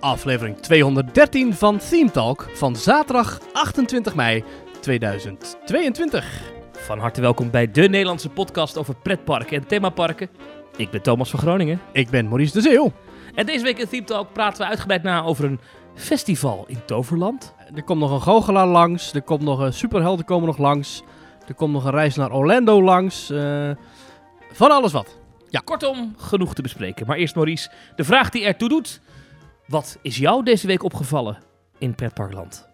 aflevering 213 van Theme Talk van zaterdag 28 mei 2022. Van harte welkom bij de Nederlandse podcast over pretparken en themaparken. Ik ben Thomas van Groningen. Ik ben Maurice de Zeeuw. En deze week in Theme Talk praten we uitgebreid na over een festival in Toverland. Er komt nog een goochelaar langs, er komt nog een superhelden komen nog langs, er komt nog een reis naar Orlando langs. eh, van alles wat. Ja. Kortom, genoeg te bespreken. Maar eerst Maurice, de vraag die ertoe doet. Wat is jou deze week opgevallen in pretparkland?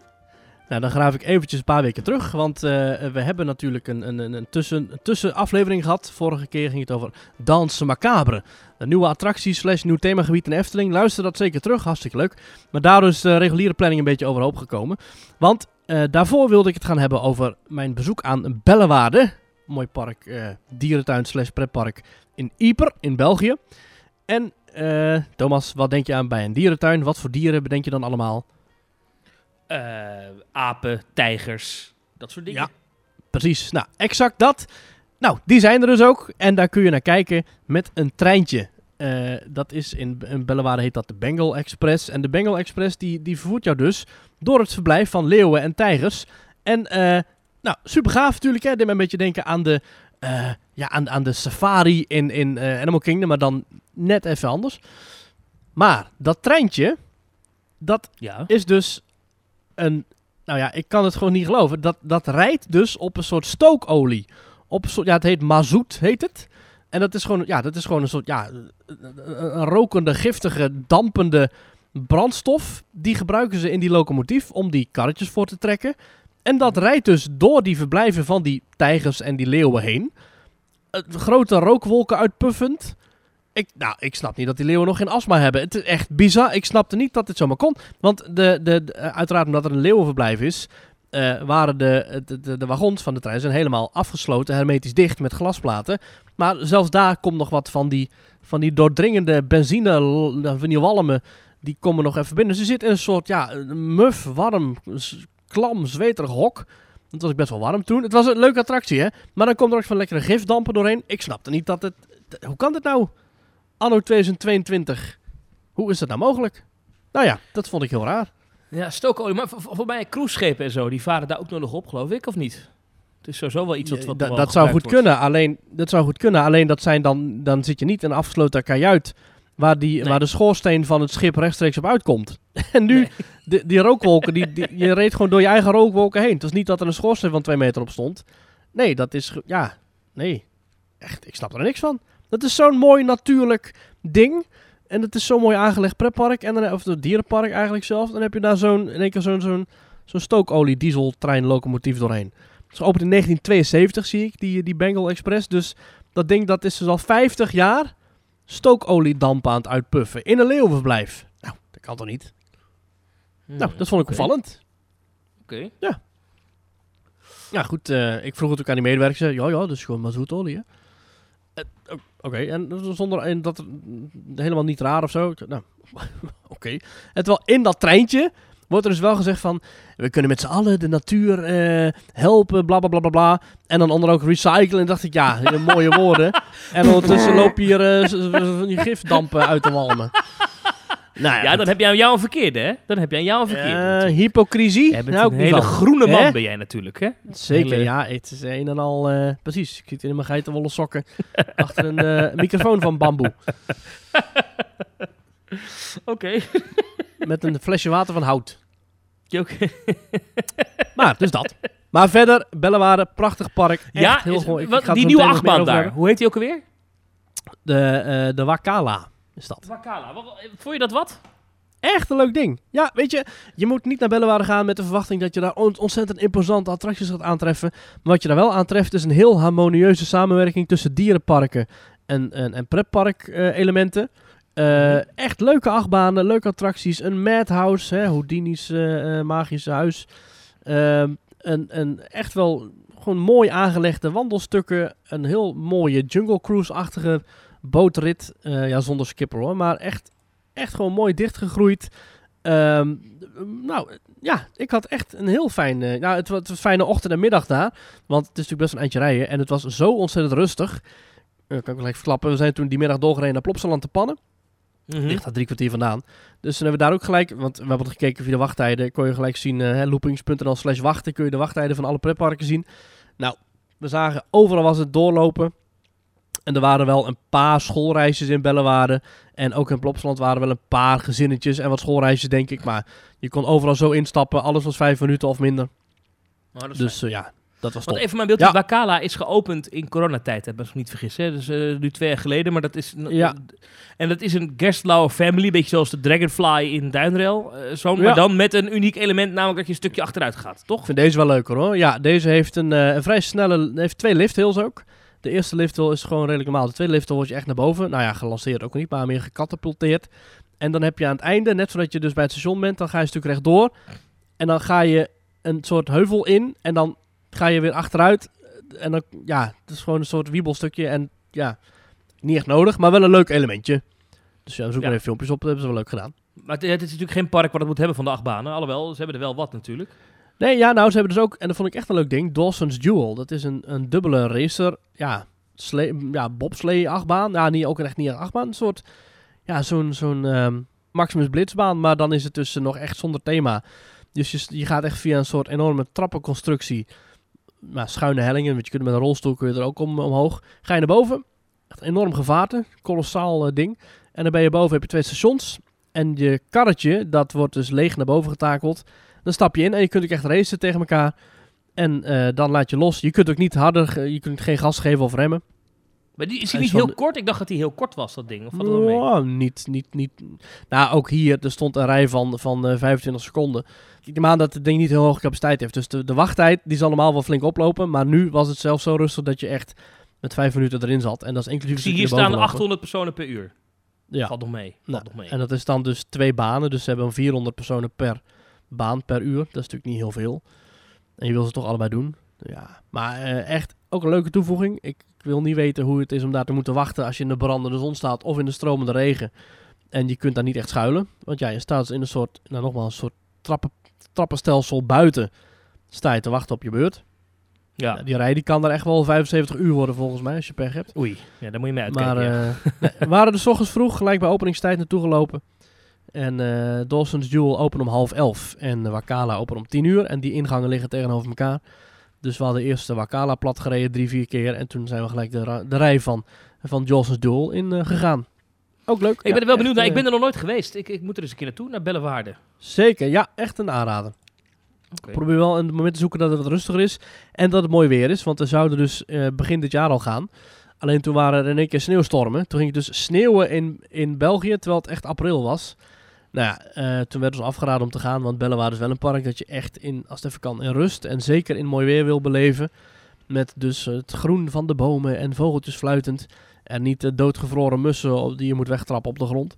Nou, dan graaf ik eventjes een paar weken terug, want eh, we hebben natuurlijk een, een, een, tussen, tussenaflevering gehad. Vorige keer ging het over Dansen Macabre. Een nieuwe attractie slash nieuw themagebied in Efteling. Luister dat zeker terug, hartstikke leuk. Maar daardoor is de reguliere planning een beetje overhoop gekomen. Want eh, daarvoor wilde ik het gaan hebben over mijn bezoek aan Bellewaarde. Mooi park, eh, dierentuin slash pretpark in Yper in België. En eh, Thomas, wat denk je aan bij een dierentuin? Wat voor dieren bedenk je dan allemaal? Eh, apen, tijgers, dat soort dingen. Ja. Precies, nou, exact dat. Nou, die zijn er dus ook. En daar kun je naar kijken met een treintje. Eh, dat is in, in Bellewaarde heet dat de Bengal Express. En de Bengal Express die, die vervoert jou dus door het verblijf van leeuwen en tijgers. En nou, super gaaf natuurlijk. Hè? Dit me een beetje denken aan de, eh, ja, aan, aan de safari in, in eh, Animal Kingdom, maar dan net even anders. Maar dat treintje, dat Ja. is dus een. Nou ja, ik kan het gewoon niet geloven. Dat, dat rijdt dus op een soort stookolie. Op een soort, ja, het heet mazoet, heet het. En dat is gewoon, ja, dat is gewoon een soort, ja, een rokende, giftige, dampende brandstof. Die gebruiken ze in die locomotief om die karretjes voor te trekken. En dat rijdt dus door die verblijven van die tijgers en die leeuwen heen. Grote rookwolken uitpuffend. Ik, nou, ik snap niet dat die leeuwen nog geen astma hebben. Het is echt bizar. Ik snapte niet dat dit zomaar kon. Want de, de, uiteraard omdat er een leeuwenverblijf is, eh, waren de, de, de, wagons van de trein zijn helemaal afgesloten, hermetisch dicht met glasplaten. Maar zelfs daar komt nog wat van die, van die doordringende benzine, van die walmen, die komen nog even binnen. Ze zit in een soort, ja, muf, warm, klam, zweterig hok. Het was best wel warm toen. Het was een leuke attractie, hè? Maar dan komt er ook van lekkere gifdampen doorheen. Ik snapte niet dat het... Hoe kan dit nou? Anno 2022. Hoe is dat nou mogelijk? Nou ja, dat vond ik heel raar. Ja, stookolie. Maar voor, voor mij cruiseschepen en zo, die varen daar ook nog op, geloof ik, of niet? Het is sowieso wel iets wat, dat zou goed wordt. kunnen. Alleen, dat zou goed kunnen. Alleen dat zijn dan, dan zit je niet in een afgesloten kajuit waar, die, Nee. waar de schoorsteen van het schip rechtstreeks op uitkomt. en nu, Nee. de, die rookwolken, die, die, je reed gewoon door je eigen rookwolken heen. Het was niet dat er een schoorsteen van twee meter op stond. Nee, dat is, ja, nee. Echt, ik snap er niks van. Dat is zo'n mooi natuurlijk ding. En het is zo'n mooi aangelegd pretpark. En dan, of het dierenpark eigenlijk zelf. Dan heb je daar zo'n, in één keer zo'n, zo'n, zo'n stookolie dieseltrein locomotief doorheen. Het is geopend in 1972, zie ik, die, die Bengal Express. Dus dat ding dat is dus al 50 jaar stookoliedamp aan het uitpuffen. In een leeuwenverblijf. Nou, dat kan toch niet? Hmm, Nou, dat vond ik opvallend. Oké. Ja, goed. eh, ik vroeg het ook aan die medewerkers. Zei, ja, ja, dat is gewoon mazoetolie, hè. Eh, Oké, en zonder en dat mm, helemaal niet raar of zo. Nou, oké. En terwijl in dat treintje wordt er dus wel gezegd van... We kunnen met z'n allen de natuur eh, helpen, bla, bla, bla, bla, bla. En dan onder ook recyclen. En dacht ik, ja, mooie woorden. En ondertussen loop je hier die gifdampen uit de walmen. Nou Ja, dan heb je aan jou een verkeerde, hè? Dan heb je aan jou een verkeerde. eh, natuurlijk. hypocrisie? Jij bent Nou, een hele van. groene man ben jij natuurlijk, hè? Zeker, Hele- ja. Het is een en al... precies, ik zit in mijn geitenwolle sokken achter een microfoon van bamboe. Oké. Met een flesje water van hout. Maar, dus dat. Maar verder, Bellewaarde, prachtig park. Echt Ja, heel is- mooi. Ik- wat- ik ga het die nieuwe achtbaan daar. Hoe heet die ook alweer? De, eh, de Wakala is dat. Wakala. Wat- Vond je dat wat? Echt een leuk ding. Ja, weet je, je moet niet naar Bellewaarde gaan met de verwachting dat je daar on- ontzettend imposante attracties gaat aantreffen. Maar wat je daar wel aantreft is een heel harmonieuze samenwerking tussen dierenparken en, en, en pretpark-elementen. Mhm. echt leuke achtbanen, leuke attracties. Een madhouse, hè, Houdini's eh, eh, magische huis. Ehm, een, een echt wel gewoon mooi aangelegde wandelstukken. Een heel mooie Jungle Cruise-achtige bootrit. Eh, ja, zonder skipper hoor, maar echt, echt gewoon mooi dichtgegroeid. Ehm, nou, ja, ik had echt een heel fijn... eh, nou, het was een fijne ochtend en middag daar. Want het is natuurlijk best een eindje rijden. En het was zo ontzettend rustig. Eh, kan ik even verklappen. We zijn toen die middag doorgereden naar Plopsaland te Pannen. Mhm. Ligt daar drie kwartier vandaan. Dus toen hebben we daar ook gelijk, want we hebben gekeken via de wachttijden. Kon je gelijk zien, eh loopings.nl slash wachten, kun je de wachttijden van alle pretparken zien. Nou, we zagen overal was het doorlopen. En er waren wel een paar schoolreisjes in Bellewaarde. En ook in Plopsland waren wel een paar gezinnetjes en wat schoolreisjes, denk ik. Maar je kon overal zo instappen. Alles was vijf minuten of minder. Oh, Dus eh, ja, dat was Want top. even mijn beeld, Ja. Wakala is geopend in coronatijd, heb ik me niet vergis. Hè? Dus eh, nu twee jaar geleden, maar dat is... Ja. En dat is een Gerstlauer family, beetje zoals de Dragonfly in Duinrail. eh zo, Ja. Maar dan met een uniek element, namelijk dat je een stukje achteruit gaat, toch? Ik vind deze wel leuker hoor. Ja, deze heeft een, eh, een vrij snelle, heeft twee lifthills ook. De eerste lifthill is gewoon redelijk normaal. De tweede lifthill word je echt naar boven. Nou ja, gelanceerd ook niet, maar meer gecatapulteerd. En dan heb je aan het einde, net voordat je dus bij het station bent, dan ga je een stuk rechtdoor. En dan ga je een soort heuvel in en dan ga je weer achteruit. En dan, ja, het is gewoon een soort wiebelstukje. En ja, niet echt nodig, maar wel een leuk elementje. Dus ja, zoek Ja. maar even filmpjes op, dat hebben ze wel leuk gedaan. Maar het, het is natuurlijk geen park wat het moet hebben van de achtbanen. Alhoewel, ze hebben er wel wat natuurlijk. Nee, ja, nou, ze hebben dus ook, en dat vond ik echt een leuk ding, Dawson's Duel. Dat is een, een dubbele racer, ja, slee, ja bobslee achtbaan. Ja, niet, ook echt niet een achtbaan, een soort, ja, zo'n zo'n ehm, Maximus Blitzbaan, maar dan is het dus nog echt zonder thema. Dus je, je gaat echt via een soort enorme trappenconstructie, nou, schuine hellingen, want je kunt met een rolstoel kun je er ook om, omhoog. Ga je naar boven, echt enorm gevaarte, kolossaal eh, ding. En dan ben je boven, heb je twee stations. En je karretje, dat wordt dus leeg naar boven getakeld. Dan stap je in en je kunt ook echt racen tegen elkaar. En eh, dan laat je los. Je kunt ook niet harder, ge- je kunt geen gas geven of remmen. Maar die, is Hij niet van heel kort? Ik dacht dat hij heel kort was, dat ding. Of valt wel mee? Oh, niet, niet, niet. Nou, ook hier, er stond een rij van, van eh, 25 seconden. Ik neem aan dat het ding niet heel hoge capaciteit heeft. Dus de, de wachttijd, die zal normaal wel flink oplopen. Maar nu was het zelfs zo rustig dat je echt met vijf minuten erin zat. En dat is inclusief Ik zie hier staan erboven lopen. 800 personen per uur. Ja. Valt nog mee. Valt Nou, nog mee. En dat is dan dus twee banen. Dus ze hebben 400 personen per baan per uur. Dat is natuurlijk niet heel veel. En je wil ze toch allebei doen. Ja, maar eh, echt ook een leuke toevoeging. Ik, ik wil niet weten hoe het is om daar te moeten wachten als je in de brandende zon staat of in de stromende regen. En je kunt daar niet echt schuilen. Want ja, je staat in een soort, nou nogmaals, een soort trappen, trappenstelsel buiten. Sta je te wachten op je beurt. ja. Ja, die rij die kan daar echt wel 75 uur worden volgens mij als je pech hebt. Oei, ja, daar moet je mee uitkijken. Maar ja. eh, we waren dus 's ochtends vroeg, gelijk bij openingstijd naartoe gelopen. En eh Dawson's Duel open om half elf. En Wakala open om tien uur. En die ingangen liggen tegenover elkaar. Dus we hadden eerst de Wakala plat gereden, drie, vier keer. En toen zijn we gelijk de, de rij van, van Dawson's Duel in eh, gegaan. Ook leuk. ik ben er wel benieuwd naar. Ik ben eh, er nog nooit geweest. Ik, ik moet er eens een keer naartoe, naar Bellewaarde. Zeker, ja, echt een aanrader. Oké. Probeer wel een moment te zoeken dat het wat rustiger is. En dat het mooi weer is. Want we zouden dus eh, begin dit jaar al gaan. Alleen toen waren er in één keer sneeuwstormen. Toen ging het dus sneeuwen in, in België, terwijl het echt april was. Nou ja, eh, toen werd ons afgeraden om te gaan. Want Bellewaarde is wel een park dat je echt in, als het even kan, in rust en zeker in mooi weer wil beleven. Met dus het groen van de bomen en vogeltjes fluitend. En niet de doodgevroren mussen die je moet wegtrappen op de grond.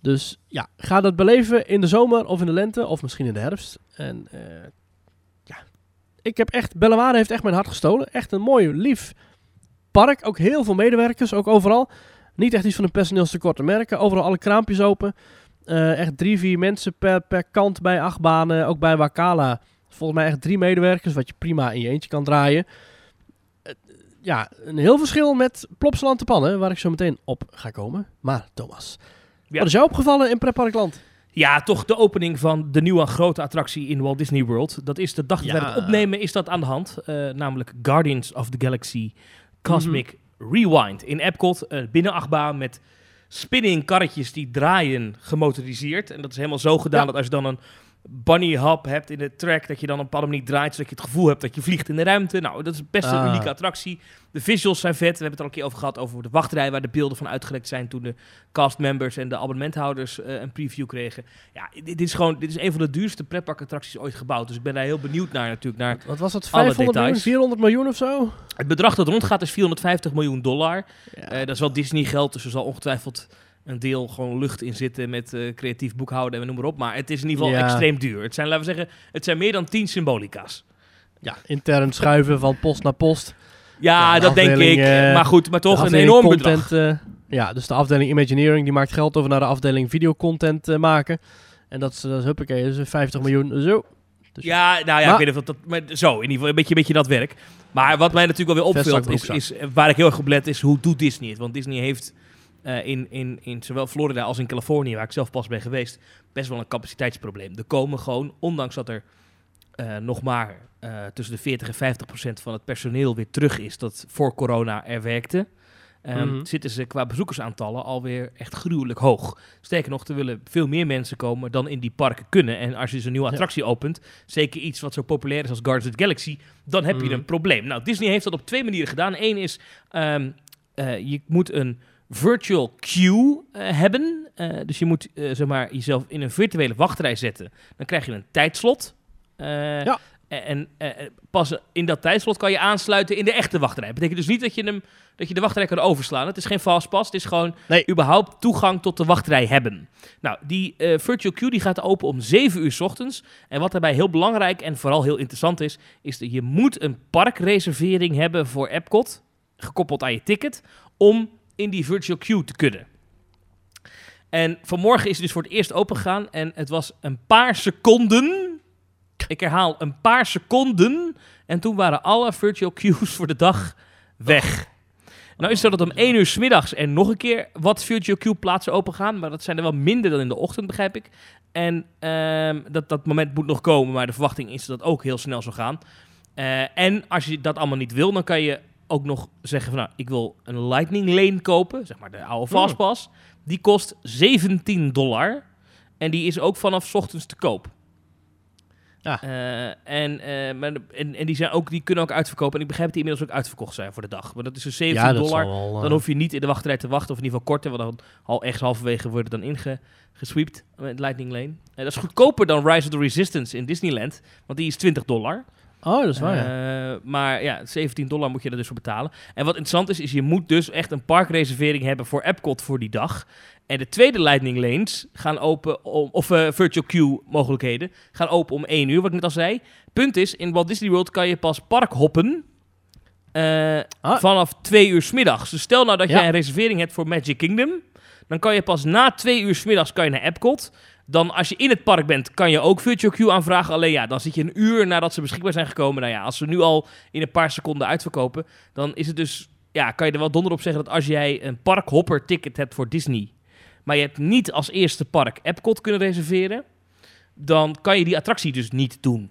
Dus ja, ga dat beleven in de zomer of in de lente of misschien in de herfst. En eh, ja, ik heb echt, Bellewaarde heeft echt mijn hart gestolen. Echt een mooi, lief park. Ook heel veel medewerkers, ook overal. Niet echt iets van een personeelstekort te merken. Overal alle kraampjes open. Eh, echt drie, vier mensen per, per kant bij acht banen. Ook bij Wakala. Volgens mij echt drie medewerkers, wat je prima in je eentje kan draaien. Eh, ja, een heel verschil met Plopsaland te Pannen, waar ik zo meteen op ga komen. Maar Thomas, Ja. wat is jou opgevallen in Pretparkland? Ja, toch de opening van de nieuwe grote attractie in Walt Disney World. Dat is de dag dat wij Ja. het opnemen, is dat aan de hand. Eh, namelijk Guardians of the Galaxy Cosmic Rewind in Epcot. eh binnenachtbaan met spinning karretjes die draaien gemotoriseerd. En dat is helemaal zo gedaan Ja. dat als je dan een bunny hop hebt in de track, dat je dan op een bepaalde manier draait, zodat je het gevoel hebt dat je vliegt in de ruimte. Nou, dat is best een Ah. unieke attractie. De visuals zijn vet. We hebben het er al een keer over gehad, over de wachtrij waar de beelden van uitgelekt zijn toen de castmembers en de abonnementhouders eh, een preview kregen. Ja, dit is gewoon dit is een van de duurste pretparkattracties ooit gebouwd. Dus ik ben daar heel benieuwd naar natuurlijk. Naar Wat was het, Alle 500 miljoen, details. 400 miljoen of zo? het bedrag dat rondgaat is 450 miljoen dollar. Ja. Eh, dat is wel Disney geld, dus er zal ongetwijfeld een deel gewoon lucht in zitten met eh, creatief boekhouden en noem maar op. Maar het is in ieder geval Ja. extreem duur. Het zijn, laten we zeggen, het zijn meer dan 10 symbolica's. ja, intern schuiven van post naar post. Ja, dat denk ik. eh, maar goed, maar toch een enorm content, bedrag. eh, ja, dus de afdeling Imagineering die maakt geld over naar de afdeling videocontent maken. En dat is, dat is huppakee, dus 50 miljoen zo. Dus Ja, nou ja, Maar- ik weet niet of dat... Maar zo, in ieder geval een beetje, een beetje dat werk. Maar wat mij natuurlijk wel weer opvalt, is, is, waar ik heel erg op let, is hoe doet Disney het? Want Disney heeft eh, in, in, in zowel Florida als in Californië, waar ik zelf pas ben geweest, best wel een capaciteitsprobleem. Er komen gewoon, ondanks dat er eh, nog maar eh, tussen de 40 en 50 procent van het personeel weer terug is dat voor corona er werkte, ehm, Mhm. zitten ze qua bezoekersaantallen alweer echt gruwelijk hoog. Sterker nog, er willen veel meer mensen komen dan in die parken kunnen. En als je dus een nieuwe Ja. attractie opent, zeker iets wat zo populair is als Guardians of the Galaxy, dan heb je Mhm. een probleem. Nou, Disney heeft dat op twee manieren gedaan. Eén is, eh, je moet een virtual queue eh, hebben. Eh, dus je moet eh, zeg maar, jezelf in een virtuele wachtrij zetten. Dan krijg je een tijdslot. Ja. En pas in dat tijdslot kan je aansluiten in de echte wachtrij. Dat betekent dus niet dat je, hem, dat je de wachtrij kan overslaan. Het is geen fastpass. Het is gewoon Nee. überhaupt toegang tot de wachtrij hebben. Nou, die virtual queue die gaat open om 7 uur 's ochtends. En wat daarbij heel belangrijk en vooral heel interessant is, is dat je moet een parkreservering hebben voor Epcot, gekoppeld aan je ticket, om in die virtual queue te kunnen. En vanmorgen is het dus voor het eerst open gegaan en het was een paar seconden. Ik herhaal, een paar seconden. En toen waren alle virtual queues voor de dag weg. Nou is het zo dat om 1 uur 's middags er nog een keer wat virtual queue plaatsen open gaan. Maar dat zijn er wel minder dan in de ochtend, begrijp ik. En ehm, dat, dat moment moet nog komen, maar de verwachting is dat het ook heel snel zal gaan. Eh, en als je dat allemaal niet wil, dan kan je ook nog zeggen van... Nou, ik wil een Lightning Lane kopen, zeg maar de oude Hmm. Fastpass. Die kost 17 dollar. En die is ook vanaf 's ochtends te koop. Ja. Eh, en, eh, maar, en, en die, zijn ook, die kunnen ook uitverkopen. En ik begrijp dat die inmiddels ook uitverkocht zijn voor de dag. Maar dat is dus 17 ja, dollar. wel... eh, Dan hoef je niet in de wachtrij te wachten, of in ieder geval korter, want dan al ergens halverwege worden dan ingesweept met Lightning Lane. Dat is goedkoper dan Rise of the Resistance in Disneyland, want die is 20 dollar. Oh, dat is waar, ja. Eh, maar ja, 17 dollar moet je er dus voor betalen. En wat interessant is, is je moet dus echt een parkreservering hebben voor Epcot voor die dag. En de tweede Lightning Lanes gaan open, om, of eh, virtual queue mogelijkheden, gaan open om 1 uur, wat ik net al zei. Punt is, in Walt Disney World kan je pas parkhoppen eh, Ah. vanaf 2 uur 's middags. Dus stel nou dat Ja. jij een reservering hebt voor Magic Kingdom, dan kan je pas na 2 uur 's middags kan je naar Epcot. Dan als je in het park bent, kan je ook virtual queue aanvragen. Alleen ja, dan zit je een uur nadat ze beschikbaar zijn gekomen. Nou ja, als ze nu al in een paar seconden uitverkopen, dan is het dus, ja, kan je er wel donder op zeggen dat als jij een parkhopper ticket hebt voor Disney, maar je hebt niet als eerste park Epcot kunnen reserveren, dan kan je die attractie dus niet doen.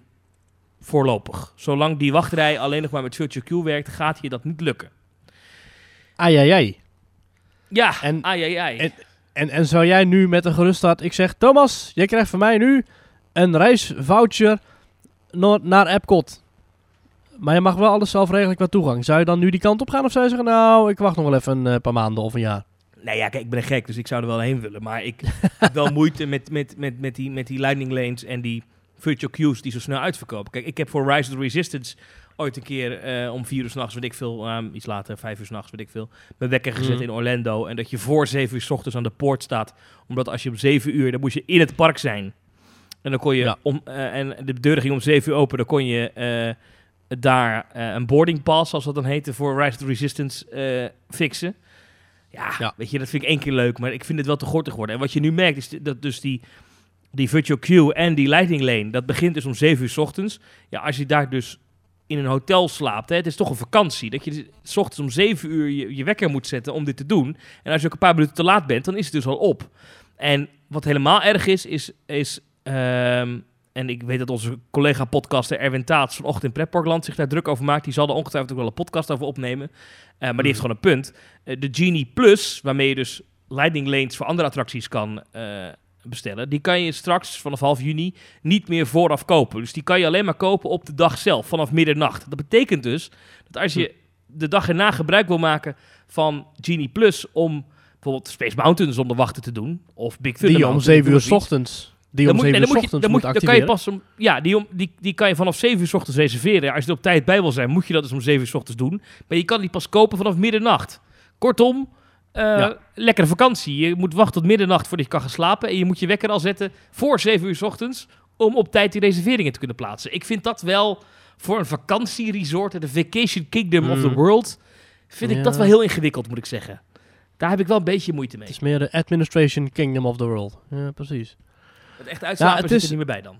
Voorlopig. Zolang die wachtrij alleen nog maar met virtual queue werkt, gaat je dat niet lukken. Ai, ai, ai. Ja, En- ai, ai, ai. en- En, en zou jij nu met een gerust hart... Ik zeg, Thomas, jij krijgt van mij nu een reisvoucher naar Epcot. Maar je mag wel alles zelf regelen qua toegang. Zou je dan nu die kant op gaan of zou je zeggen... Nou, ik wacht nog wel even een eh, paar maanden of een jaar. Nee, ja, kijk, ik ben gek, dus ik zou er wel heen willen. Maar ik heb wel moeite met, met, met, met, die, met die lightning lanes en die virtual queues die zo snel uitverkopen. Kijk, ik heb voor Rise of Resistance ooit een keer eh, om vier uur s'nachts, weet ik veel, ehm, iets later, vijf uur s'nachts, weet ik veel, mijn wekker gezet Mhm. in Orlando. En dat je voor zeven uur s ochtends aan de poort staat. Omdat als je om zeven uur, dan moest je in het park zijn. En dan kon je, Ja. om, eh, en de deur ging om zeven uur open, dan kon je eh, daar een boarding pass, zoals dat dan heette, voor Rise of the Resistance fixen. Ja, Ja. weet je, dat vind ik één keer leuk, maar ik vind het wel te gortig worden. En wat je nu merkt is dat dus die, die virtual queue en die lightning lane, dat begint dus om 7 uur 's ochtends. Ja, als je daar dus in een hotel slaapt, hè, het is toch een vakantie, dat je dus 's ochtends om 7 uur je, je wekker moet zetten om dit te doen. En als je ook een paar minuten te laat bent, dan is het dus al op. En wat helemaal erg is, is, is ehm, en ik weet dat onze collega-podcaster Erwin Taats vanochtend in Pretparkland zich daar druk over maakt. Die zal er ongetwijfeld ook wel een podcast over opnemen. Eh, maar die heeft gewoon een punt. Eh, de Genie Plus, waarmee je dus lightning lanes voor andere attracties kan eh, bestellen, die kan je straks vanaf half juni niet meer vooraf kopen. Dus die kan je alleen maar kopen op de dag zelf, vanaf middernacht. Dat betekent dus dat als je de dag erna gebruik wil maken van Genie Plus om bijvoorbeeld Space Mountain zonder wachten te doen, of Big Thunder Die om Mountain, 7 uur ochtends... Die om moet- 7 nee, uur moet ochtends dan moet dan kan je pas om, ja, die, om, die, die kan je vanaf 7 uur 's ochtends reserveren. Als je er op tijd bij wil zijn, moet je dat dus om 7 uur 's ochtends doen. Maar je kan die pas kopen vanaf middernacht. Kortom, eh, Ja. lekkere vakantie. Je moet wachten tot middernacht voordat je kan gaan slapen. En je moet je wekker al zetten voor 7 uur 's ochtends om op tijd die reserveringen te kunnen plaatsen. Ik vind dat wel voor een vakantieresort, de Vacation Kingdom of the Mm. World, vind ik dat wel heel ingewikkeld, moet ik zeggen. Daar heb ik wel een beetje moeite mee. Het is meer de Administration Kingdom of the World. Ja, precies. Het echt uitslapen het is- er niet meer bij dan.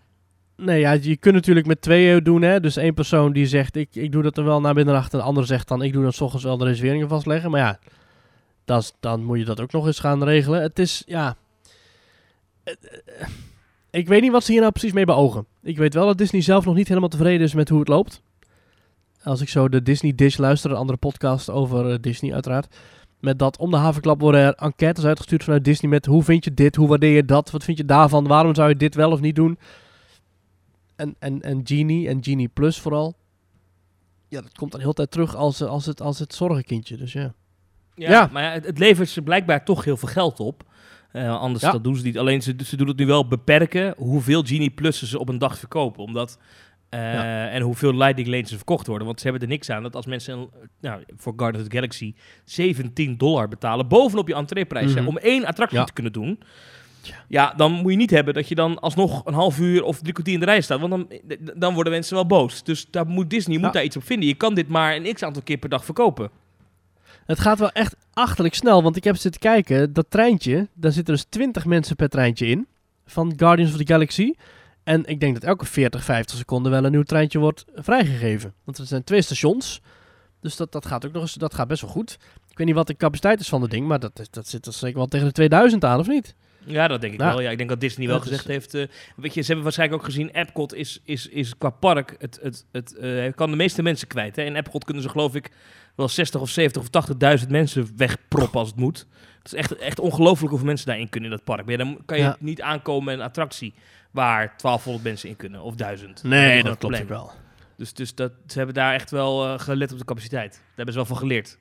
Nee, ja, je kunt natuurlijk met tweeën doen, hè. Dus één persoon die zegt, ik, ik doe dat er wel naar middernacht. En de andere zegt dan, ik doe dan 's ochtends wel de reserveringen vastleggen. Maar ja, dan moet je dat ook nog eens gaan regelen. Het is, ja... Ik weet niet wat ze hier nou precies mee beogen. Ik weet wel dat Disney zelf nog niet helemaal tevreden is met hoe het loopt. Als ik zo de Disney Dish luister, een andere podcast over eh, Disney uiteraard. Met dat om de havenklap worden er enquêtes uitgestuurd vanuit Disney met hoe vind je dit, hoe waardeer je dat, wat vind je daarvan, waarom zou je dit wel of niet doen. En, en, en Genie en Genie Plus vooral. Ja, dat komt dan heel tijd terug als, eh, als, het, als het zorgenkindje, dus ja. Ja, Ja. maar het, het levert ze blijkbaar toch heel veel geld op. Eh, anders Ja. dat doen ze niet. Alleen ze, ze doen het nu wel beperken hoeveel Genie Plussen ze op een dag verkopen. Omdat, eh, Ja. En hoeveel Lightning Lanes er verkocht worden. Want ze hebben er niks aan dat als mensen nou, voor Guardians of the Galaxy 17 dollar betalen bovenop je entreeprijs Mhm. om één attractie Ja. te kunnen doen. Ja, dan moet je niet hebben dat je dan alsnog een half uur of drie kwartier in de rij staat. Want dan, dan worden mensen wel boos. Dus daar moet Disney moet daar iets op vinden. Je kan dit maar een x aantal keer per dag verkopen. Het gaat wel echt achterlijk snel, want ik heb zitten kijken. Dat treintje, daar zitten dus 20 mensen per treintje in. Van Guardians of the Galaxy. En ik denk dat elke 40, 50 seconden wel een nieuw treintje wordt vrijgegeven. Want er zijn twee stations. Dus dat, dat gaat ook nog eens, dat gaat best wel goed. Ik weet niet wat de capaciteit is van het ding, maar dat, dat zit er zeker wel tegen de 2000 aan, of niet? Ja, dat denk ik Nou, wel. Ja, ik denk dat Disney wel dat is- gezegd heeft. eh, weet je, ze hebben waarschijnlijk ook gezien. Epcot is, is, is qua park het, het, het eh, kan de meeste mensen kwijt. Hè? In Epcot kunnen ze geloof ik wel 60 of 70 of 80.000 mensen wegproppen als het moet. Het is echt, echt ongelooflijk hoeveel mensen daarin kunnen in dat park. Maar ja, dan kan je Ja. niet aankomen met een attractie waar 1200 mensen in kunnen of 1000. is Nee, dat het klopt wel. Dus, dus dat, ze hebben daar echt wel eh, gelet op de capaciteit. Daar hebben ze wel van geleerd.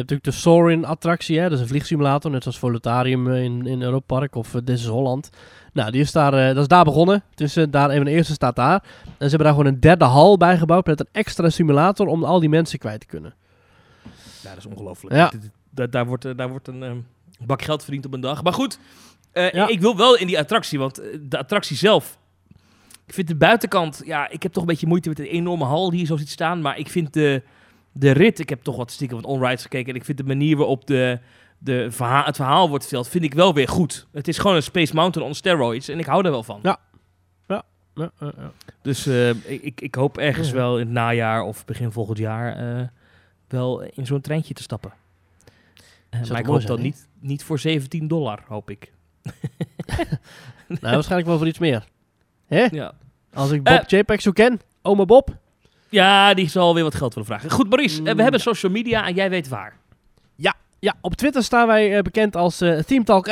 Je hebt natuurlijk de Soarin attractie, hè? dat is een vliegsimulator, net zoals Volutarium in, in Europa Park of uh, This is Holland. Nou, die is daar, eh, dat is daar begonnen. Dus eh, daar, een van de eerste staat daar. En ze hebben daar gewoon een derde hal bij gebouwd met een extra simulator om al die mensen kwijt te kunnen. Ja, dat is ongelooflijk. Ja. Daar, daar wordt, daar wordt een ehm, bak geld verdiend op een dag. Maar goed, Ja. ik wil wel in die attractie, want de attractie zelf... Ik vind de buitenkant... Ja, ik heb toch een beetje moeite met de enorme hal die hier zo ziet staan. Maar ik vind de, de rit... Ik heb toch wat stiekem wat onrides gekeken. En ik vind de manier waarop de, de verhaal, het verhaal wordt verteld... vind ik wel weer goed. Het is gewoon een Space Mountain on steroids. En ik hou daar wel van. Ja. Ja, ja, ja. Dus eh, ik, ik- hoop ergens wel in het najaar of begin volgend jaar... eh, wel in zo'n treintje te stappen. Toch maar ik hoop dan niet, niet voor 17 dollar, hoop ik. Nou, waarschijnlijk wel voor iets meer. Hè? Ja, Als ik Bob. JPEG zo ken, oma Bob. Ja die zal weer wat geld willen vragen. Goed, Maurice, eh, Mm, we hebben social media en jij weet waar. Ja, op Twitter staan wij eh, bekend als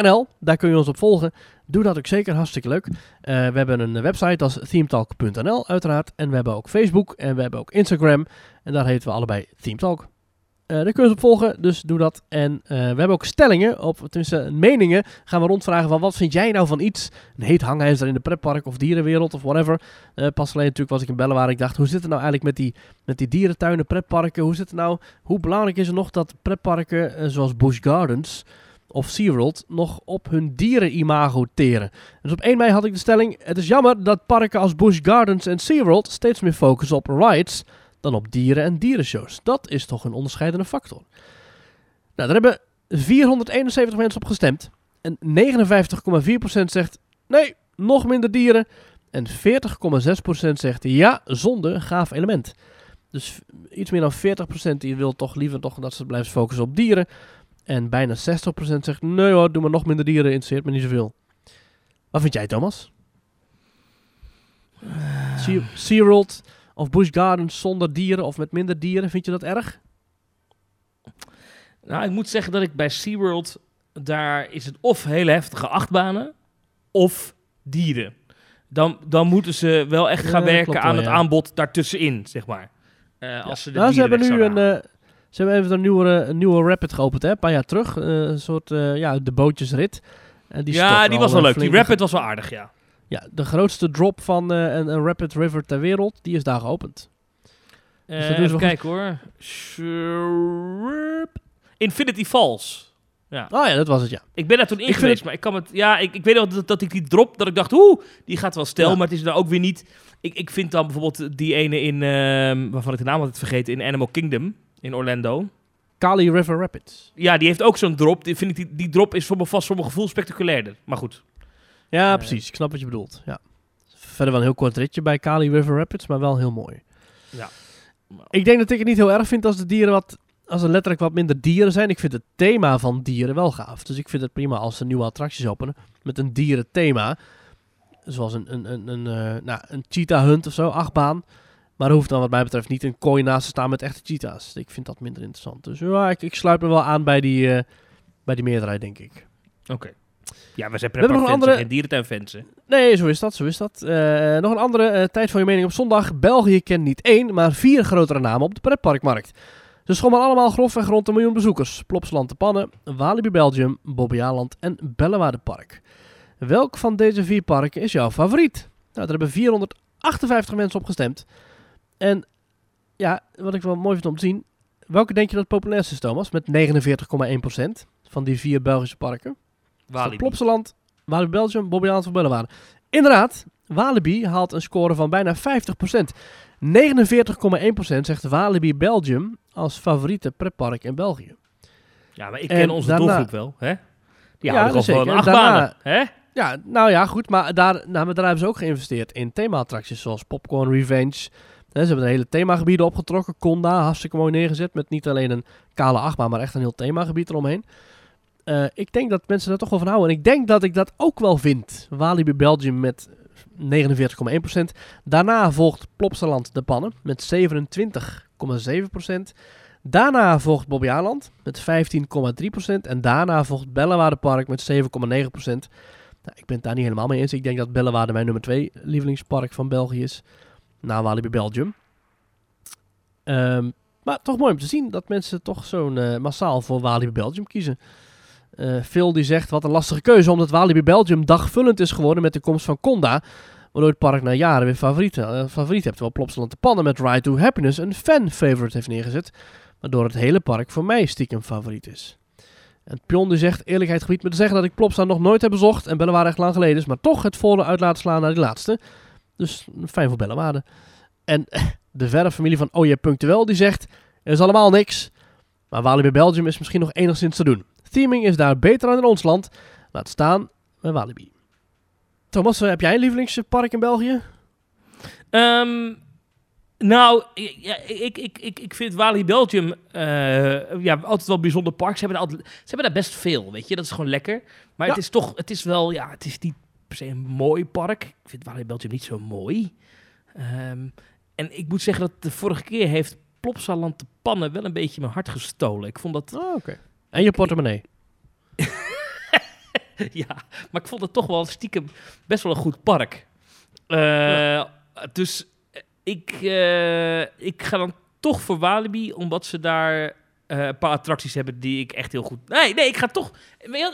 NL. Daar kun je ons op volgen. Doe dat ook zeker, hartstikke leuk. We hebben een website, is themetalk.nl uiteraard. En we hebben ook Facebook en we hebben ook Instagram. En daar heten we allebei Theme Talk. Eh, daar kun ons op volgen, dus doe dat. En eh, we hebben ook stellingen, of tenminste meningen, gaan we rondvragen van wat vind jij nou van iets? Een heet hangijzer in de pretpark of dierenwereld of whatever. Eh, pas alleen natuurlijk was ik in Bellen waar ik dacht, hoe zit het nou eigenlijk met die, met die dierentuinen, pretparken? Hoe zit het nou, hoe belangrijk is het nog dat pretparken eh, zoals Busch Gardens of SeaWorld nog op hun dierenimago teren? Dus op 1 mei had ik de stelling, het is jammer dat parken als Busch Gardens en SeaWorld steeds meer focussen op rides dan op dieren en dierenshows. Dat is toch een onderscheidende factor. Nou, daar hebben 471 mensen op gestemd. En 59,4% zegt nee, nog minder dieren. En 40,6% zegt ja, zonde, gaaf element. Dus iets meer dan 40% die wil toch liever toch dat ze blijven focussen op dieren. En bijna 60% zegt nee hoor, doe maar nog minder dieren, interesseert me niet zoveel. Wat vind jij Thomas? Sea- SeaWorld of Busch Gardens zonder dieren of met minder dieren, vind je dat erg? Nou, ik moet zeggen dat ik bij SeaWorld, daar is het of hele heftige achtbanen, of dieren. Dan, dan moeten ze wel echt Ja, gaan werken klopt aan het aanbod daartussenin, zeg maar. Eh, als ze de nou, ze hebben nu een, eh, ze hebben even een nieuwe, een nieuwe Rapid geopend, hè, een paar jaar terug. Eh, een soort, ja, de bootjesrit. En die ja, die was wel leuk. Die. Rapid was wel aardig, ja. Ja, de grootste drop van eh, een, een Rapid River ter wereld, die is daar geopend. Eh, dat doen ze even kijken hoor. Infinity Falls. Oh ja, dat was het, ja. Ik ben daar toen in Ik vind geweest, het- maar ik kan het... Ja, ik, ik weet wel dat, dat ik die drop, dat ik dacht, oeh, die gaat wel stel, Ja. maar het is dan ook weer niet... Ik, ik vind dan bijvoorbeeld die ene in, ehm, waarvan ik de naam had vergeten, in Animal Kingdom, in Orlando. Kali River Rapids. Ja, die heeft ook zo'n drop. Die, vind ik, die, die drop is voor me vast voor mijn gevoel spectaculairder. Maar goed. Ja, Eh. precies. Ik snap wat je bedoelt. Ja. Verder wel een heel kort ritje bij Kali River Rapids, maar wel heel mooi. Ja. Ik denk dat ik het niet heel erg vind als de dieren wat als er letterlijk wat minder dieren zijn. Ik vind het thema van dieren wel gaaf. Dus ik vind het prima als ze nieuwe attracties openen met een dierenthema. Zoals een, een, een, een, eh, nou, een cheetah hunt of zo, achtbaan. Maar er hoeft dan wat mij betreft niet een kooi naast te staan met echte cheetahs. Ik vind dat minder interessant. Dus ja, ik, ik sluit me wel aan bij die, eh, bij die meerderheid, denk ik. Oké. Ja, we zijn hebben nog een andere- en geen dierentuinfans. hè. Nee, zo is dat, zo is dat. Eh, nog een andere eh, tijd voor je mening op zondag. België kent niet één, maar vier grotere namen op de pretparkmarkt. Ze schommelen allemaal grofweg rond een miljoen bezoekers. Plopsaland de Pannen, Walibi Belgium, Bobbejaanland en Bellewaarde Park. Welk van deze vier parken is jouw favoriet? Nou, daar hebben 458 mensen op gestemd. En ja, wat ik wel mooi vind om te zien. Welke denk je dat het populairste is, Thomas? Met 49,1% van die vier Belgische parken. Walibi. Plopsaland, Walibi Belgium, Bobbejaanland of Bellewaarde. Inderdaad, Walibi haalt een score van bijna 50%. 49,1% zegt Walibi Belgium als favoriete pretpark in België. Ja, maar ik En ken onze daarna- doelgroep wel, hè? Die Ja, houden gewoon van achtbanen, hè? Ja, nou ja, goed. Maar daar, nou, maar daar hebben ze ook geïnvesteerd in thema-attracties zoals Popcorn Revenge. Ze hebben een hele themagebieden opgetrokken. Conda, hartstikke mooi neergezet. Met niet alleen een kale achtbaan, maar echt een heel themagebied eromheen. Eh, ik denk dat mensen daar toch wel van houden. En ik denk dat ik dat ook wel vind. Walibi Belgium met 49,1%. Daarna volgt Plopsaland de Pannen met 27,7%. Daarna volgt Bobbejaanland met 15,3%. En daarna volgt Bellewaarde Park met 7,9%. Nou, ik ben het daar niet helemaal mee eens. Ik denk dat Bellewaarde mijn nummer 2 lievelingspark van België is. Na Walibi Belgium. Ehm, maar toch mooi om te zien dat mensen toch zo'n eh, massaal voor Walibi Belgium kiezen. Eh Phil die zegt wat een lastige keuze omdat Walibi Belgium dagvullend is geworden met de komst van Conda. Waardoor het park na jaren weer favoriet, eh, favoriet hebt. Terwijl Plopsaland de Pannen met Ride to Happiness een fan-favorite heeft neergezet. Waardoor het hele park voor mij stiekem favoriet is. En Pion die zegt, eerlijkheid gebied me te zeggen dat ik Plopsland nog nooit heb bezocht. En Bellewaarde echt lang geleden is. Maar toch het volle uit laten slaan naar die laatste. Dus fijn voor Bellewaarde. En de verre familie van Oje Punctueel die zegt, er is allemaal niks. Maar Walibi Belgium is misschien nog enigszins te doen. Theming is daar beter dan in ons land. Laat staan bij Walibi. Thomas, eh, heb jij een lievelingspark in België? Ehm, nou, ja, ik, ik, ik, ik vind Walibi Belgium eh, ja, altijd wel een bijzonder park. Ze hebben, altijd, ze hebben daar best veel, weet je. Dat is gewoon lekker. Maar Ja. het is toch, het is wel, ja, het is niet per se een mooi park. Ik vind Walibi Belgium niet zo mooi. Ehm, en ik moet zeggen dat de vorige keer heeft Plopsaland de pannen wel een beetje mijn hart gestolen. Ik vond dat, Oh. En je portemonnee. ja, maar ik vond het toch wel stiekem best wel een goed park. Eh, Dus eh, ik, eh, ik ga dan toch voor Walibi, omdat ze daar een paar attracties hebben die ik echt heel goed... Nee, nee, ik ga toch...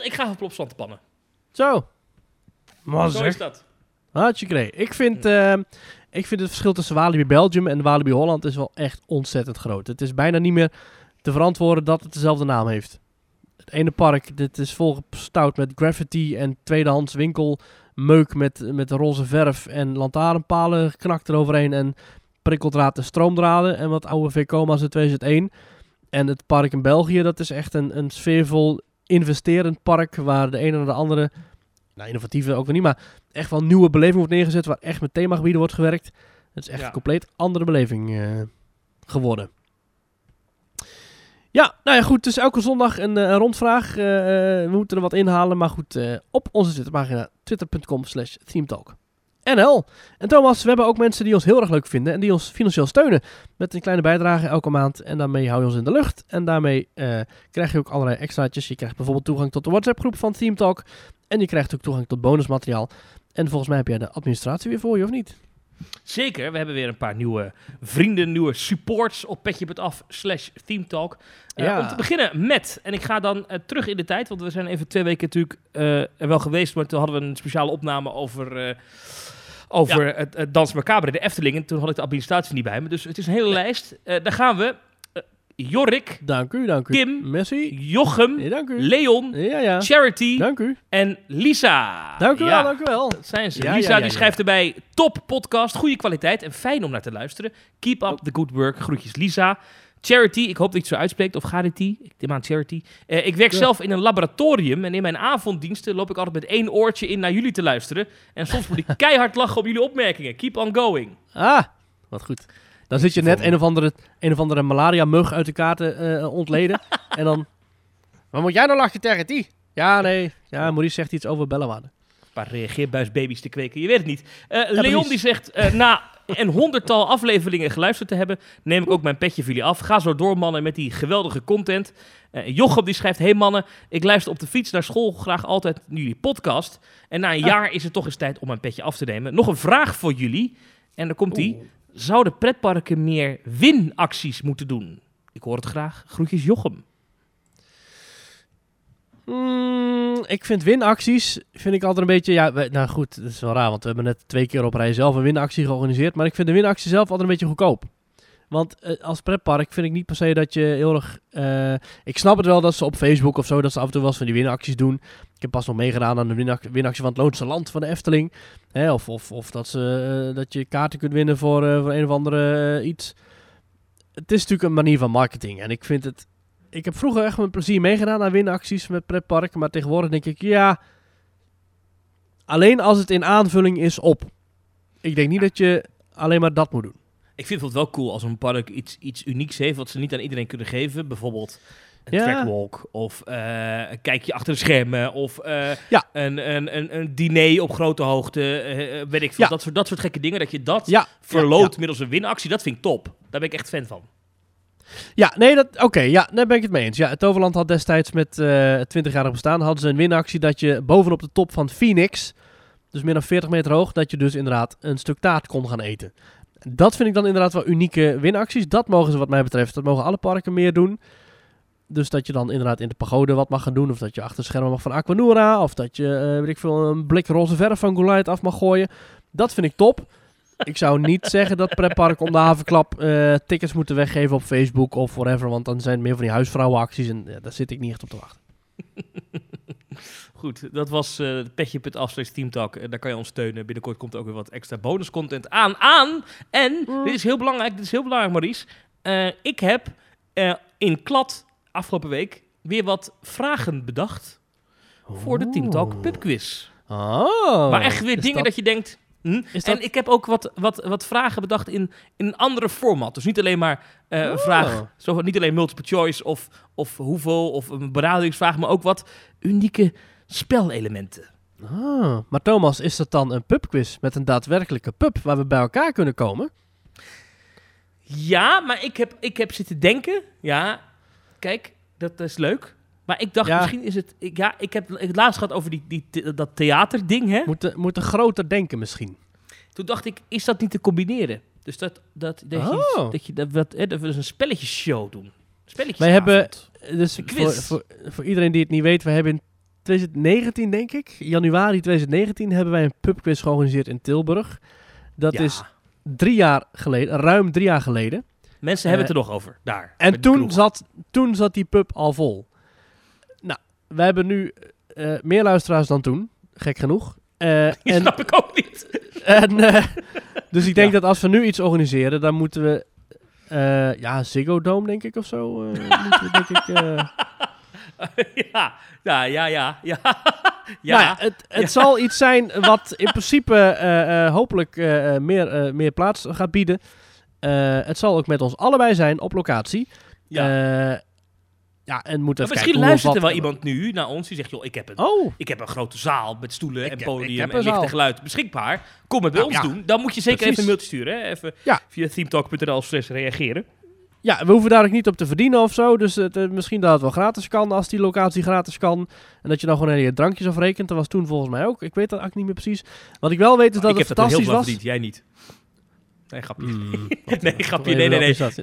Ik ga voor Plopsland te pannen. Zo. Maar Zo zeg. is dat. Hartstikke idee. Ik vind, ik vind het verschil tussen Walibi Belgium en Walibi Holland is wel echt ontzettend groot. Het is bijna niet meer te verantwoorden dat het dezelfde naam heeft. Het ene park, dit is volgestouwd met graffiti en tweedehands winkel, meuk met, met roze verf en lantaarnpalen geknakt eroverheen en prikkeldraad en stroomdraden en wat oude VCOMA's uit 2001. En het park in België, dat is echt een, een sfeervol investerend park waar de ene naar de andere, nou innovatieve ook weer niet, maar echt wel nieuwe beleving wordt neergezet, waar echt met themagebieden wordt gewerkt. Het is echt Ja. een compleet andere beleving eh, geworden. Ja, nou ja, goed. Dus elke zondag een, eh, rondvraag. Eh, eh, we moeten er wat inhalen, maar goed. op onze Twitterpagina, twitter.com slash themetalk. NL. En Thomas, we hebben ook mensen die ons heel erg leuk vinden en die ons financieel steunen. Met een kleine bijdrage elke maand. En daarmee hou je ons in de lucht. En daarmee krijg je ook allerlei extraatjes. Je krijgt bijvoorbeeld toegang tot de WhatsApp groep van Theme Talk. En je krijgt ook toegang tot bonusmateriaal. En volgens mij heb jij de administratie weer voor je, of niet? Zeker, we hebben weer een paar nieuwe vrienden, nieuwe supports op petje.af slash themetalk. Eh, Ja. Om te beginnen met, en ik ga dan eh, terug in de tijd, want we zijn even twee weken natuurlijk eh, er wel geweest, maar toen hadden we een speciale opname over, over het, het Dans Macabre, de Efteling. En toen had ik de administratie niet bij me, dus het is een hele lijst. Daar gaan we. Jorik, Dank u, dank u. Kim. Messi. Jochem, Ja, dank u. Leon, Ja, ja. Charity Dank u. en Lisa. Dank u Ja. wel, dank u wel. Dat zijn ze. Lisa die schrijft erbij top podcast, goede kwaliteit en fijn om naar te luisteren. Keep up the good work. Groetjes Lisa. Charity, ik hoop dat je het zo uitspreekt. Of Charity, ik neem aan Charity. Eh, ik werk Ja. zelf in een laboratorium en in mijn avonddiensten loop ik altijd met één oortje in naar jullie te luisteren. En soms moet ik keihard lachen op jullie opmerkingen. Keep on going. Ah, wat goed. Dan zit je net een of andere, een of andere malaria-mug uit de kaarten eh, ontleden. en dan... Wat moet jij nou lachen tegen die? Ja, nee. Ja, Maurice zegt iets over Bellewaarde. Een paar reageerbuisbaby's te kweken, je weet het niet. Eh, Leon die zegt, eh, na een honderdtal afleveringen geluisterd te hebben, neem ik ook mijn petje voor jullie af. Ga zo door, mannen, met die geweldige content. Jochem die schrijft, hey mannen, ik luister op de fiets naar school graag altijd naar jullie podcast. En na een Ah. jaar is het toch eens tijd om mijn petje af te nemen. Nog een vraag voor jullie. En dan komt die. Zouden pretparken meer winacties moeten doen? Ik hoor het graag. Groetjes Jochem. Mm, ik vind winacties, vind ik altijd een beetje, ja, nou goed, dat is wel raar, want we hebben net twee keer op rij zelf een winactie georganiseerd, maar ik vind de winactie zelf altijd een beetje goedkoop. Want eh, als pretpark vind ik niet per se dat je heel erg, eh, ik snap het wel dat ze op Facebook of zo, dat ze af en toe wel eens van die winacties doen. Ik heb pas nog meegedaan aan de winactie van het Loonse Land van de Efteling. Hè, of, of, of dat, ze, eh, dat je kaarten kunt winnen voor, eh, voor een of andere eh, iets. Het is natuurlijk een manier van marketing en ik vind het, ik heb vroeger echt met plezier meegedaan aan winacties met pretparken. Maar tegenwoordig denk ik, ja... Alleen als het in aanvulling is op. Ik denk niet dat je alleen maar dat moet doen. Ik vind het wel cool als een park iets, iets unieks heeft wat ze niet aan iedereen kunnen geven. Bijvoorbeeld een Ja. trackwalk of eh, een kijkje achter de schermen of eh, Ja. een, een, een, een diner op grote hoogte. eh, weet ik veel. Ja. Dat, soort, dat soort gekke dingen. Dat je dat ja, middels een winactie. Dat vind ik top. Daar ben ik echt fan van. Ja, nee, dat, oké, ja, daar ben ik het mee eens. Ja, het Toverland had destijds met eh 20-jarig bestaan, hadden ze een winactie dat je bovenop de top van Phoenix, dus meer dan 40 meter hoog, dat je dus inderdaad een stuk taart kon gaan eten. Dat vind ik dan inderdaad wel unieke winacties. Dat mogen ze wat mij betreft, dat mogen alle parken meer doen. Dus dat je dan inderdaad in de pagode wat mag gaan doen. Of dat je achter schermen mag van Aquanura. Of dat je, eh, weet ik veel, een blik roze verf van Goliath af mag gooien. Dat vind ik top. Ik zou niet zeggen dat pretpark om de havenklap eh, tickets moeten weggeven op Facebook of whatever. Want dan zijn het meer van die huisvrouwenacties en ja, daar zit ik niet echt op te wachten. Goed, dat was eh petje.af slash teamtalk. En daar kan je ons steunen. Binnenkort komt er ook weer wat extra bonuscontent aan. aan. En, Mm. dit is heel belangrijk, dit is heel belangrijk Maurice. Eh, ik heb eh, in Klad afgelopen week weer wat vragen bedacht voor de Teamtalk pubquiz. Oh. maar echt weer is dingen dat... je denkt... hm? Is En dat- ik heb ook wat, wat, wat vragen bedacht in, in een andere format. Dus niet alleen maar eh, Oh. vraag, zo, niet alleen multiple choice of, of hoeveel of een benaderingsvraag, maar ook wat unieke spelelementen. Ah, maar Thomas, is dat dan een pubquiz met een daadwerkelijke pub waar we bij elkaar kunnen komen? Ja, maar ik heb, ik heb zitten denken. Ja, kijk, dat is leuk. Maar ik dacht, Ja. misschien is het... Ik, ja, ik heb het laatst gehad over die, die, dat theaterding, hè. Moeten, moeten groter denken misschien. Toen dacht ik, is dat niet te combineren? Dus dat, dat, dat, je, Oh. dat, je dat, hè, dat we dus een spelletjesshow doen. Spelletjes Wij hebben- Dus Een voor, quiz. voor, voor iedereen die het niet weet, we hebben in 2019, denk ik, januari 2019, hebben wij een pubquiz georganiseerd in Tilburg. Dat is drie jaar geleden, ruim drie jaar geleden. Mensen hebben eh, het er nog over, daar. En toen zat, toen zat die pub al vol. Nou, wij hebben nu eh, meer luisteraars dan toen, gek genoeg. Eh, en, snap ik ook niet. en, dus ik denk Ja. dat als we nu iets organiseren, dan moeten we, ja, Ziggo Dome denk ik of zo. we denk ik... ja, ja, ja, ja. Ja, Ja, ja. het, het Ja. zal iets zijn wat in principe hopelijk meer, meer plaats gaat bieden. Eh, het zal ook met ons allebei zijn op locatie. ja. Eh, ja, en moet even misschien kijken hoe luistert er wel iemand nu naar ons die zegt, joh, ik heb een, Oh, ik heb een grote zaal met stoelen Ik en podium en licht en geluid beschikbaar. Kom het bij Nou, ons ja. doen. Dan moet je zeker Precies. even een mailtje sturen. Hè? Even Ja. via teamtalk.nl slash reageren. ja, we hoeven daar ook niet op te verdienen of zo. Dus het, eh, misschien dat het wel gratis kan als die locatie gratis kan. En dat je dan gewoon een hele drankjes afrekent. Dat was toen volgens mij ook. Ik weet dat eigenlijk niet meer precies. Wat ik wel weet is dat ik het heb dat er heel fantastisch was. verdiend, jij niet. Nee, grapje. Hmm, Nee, grapje. Nee, nee, nee. is dat?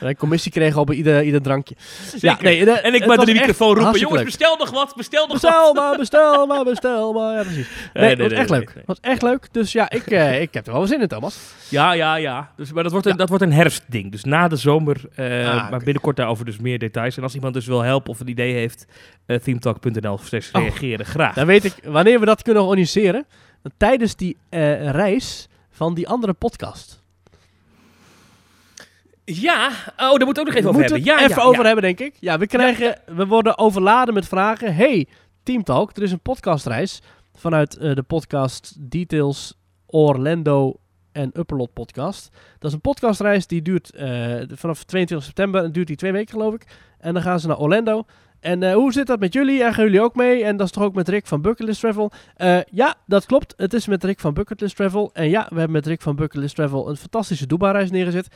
Wij commissie kregen op ieder, ieder drankje. Zeker. Ja, nee, de- en ik door de microfoon roepen, jongens, bestel nog wat, bestel nog Bestel wat. maar, bestel maar, bestel maar. Ja, precies. Nee, nee, was nee, echt nee, leuk. nee. Was echt leuk. Dus ja, ik, eh, ik heb er wel zin in, Thomas. Ja, ja, ja. Dus, maar dat wordt, een, Ja. dat wordt een herfstding. Dus na de zomer. eh, Ah, Maar binnenkort daarover dus meer details. En als iemand dus wil helpen of een idee heeft, uh, themetalk.nl slash Oh. reageren. Graag. Dan weet ik wanneer we dat kunnen organiseren. Tijdens die eh, reis van die andere podcast. Ja, oh, daar moeten we ook nog even we over hebben. Ja, even ja, over ja. hebben, denk ik. Ja, we, krijgen, we worden overladen met vragen. Hey, Teamtalk, er is een podcastreis vanuit eh, de podcast Details Orlando en Upperlot podcast. Dat is een podcastreis die duurt eh, vanaf 22 september en duurt die twee weken geloof ik. En dan gaan ze naar Orlando. En eh, hoe zit dat met jullie? En gaan jullie ook mee? En dat is toch ook met Rick van Bucketlist Travel? Eh, ja, dat klopt. Het is met Rick van Bucketlist Travel. En ja, we hebben met Rick van Bucketlist Travel een fantastische Dubai-reis neergezet.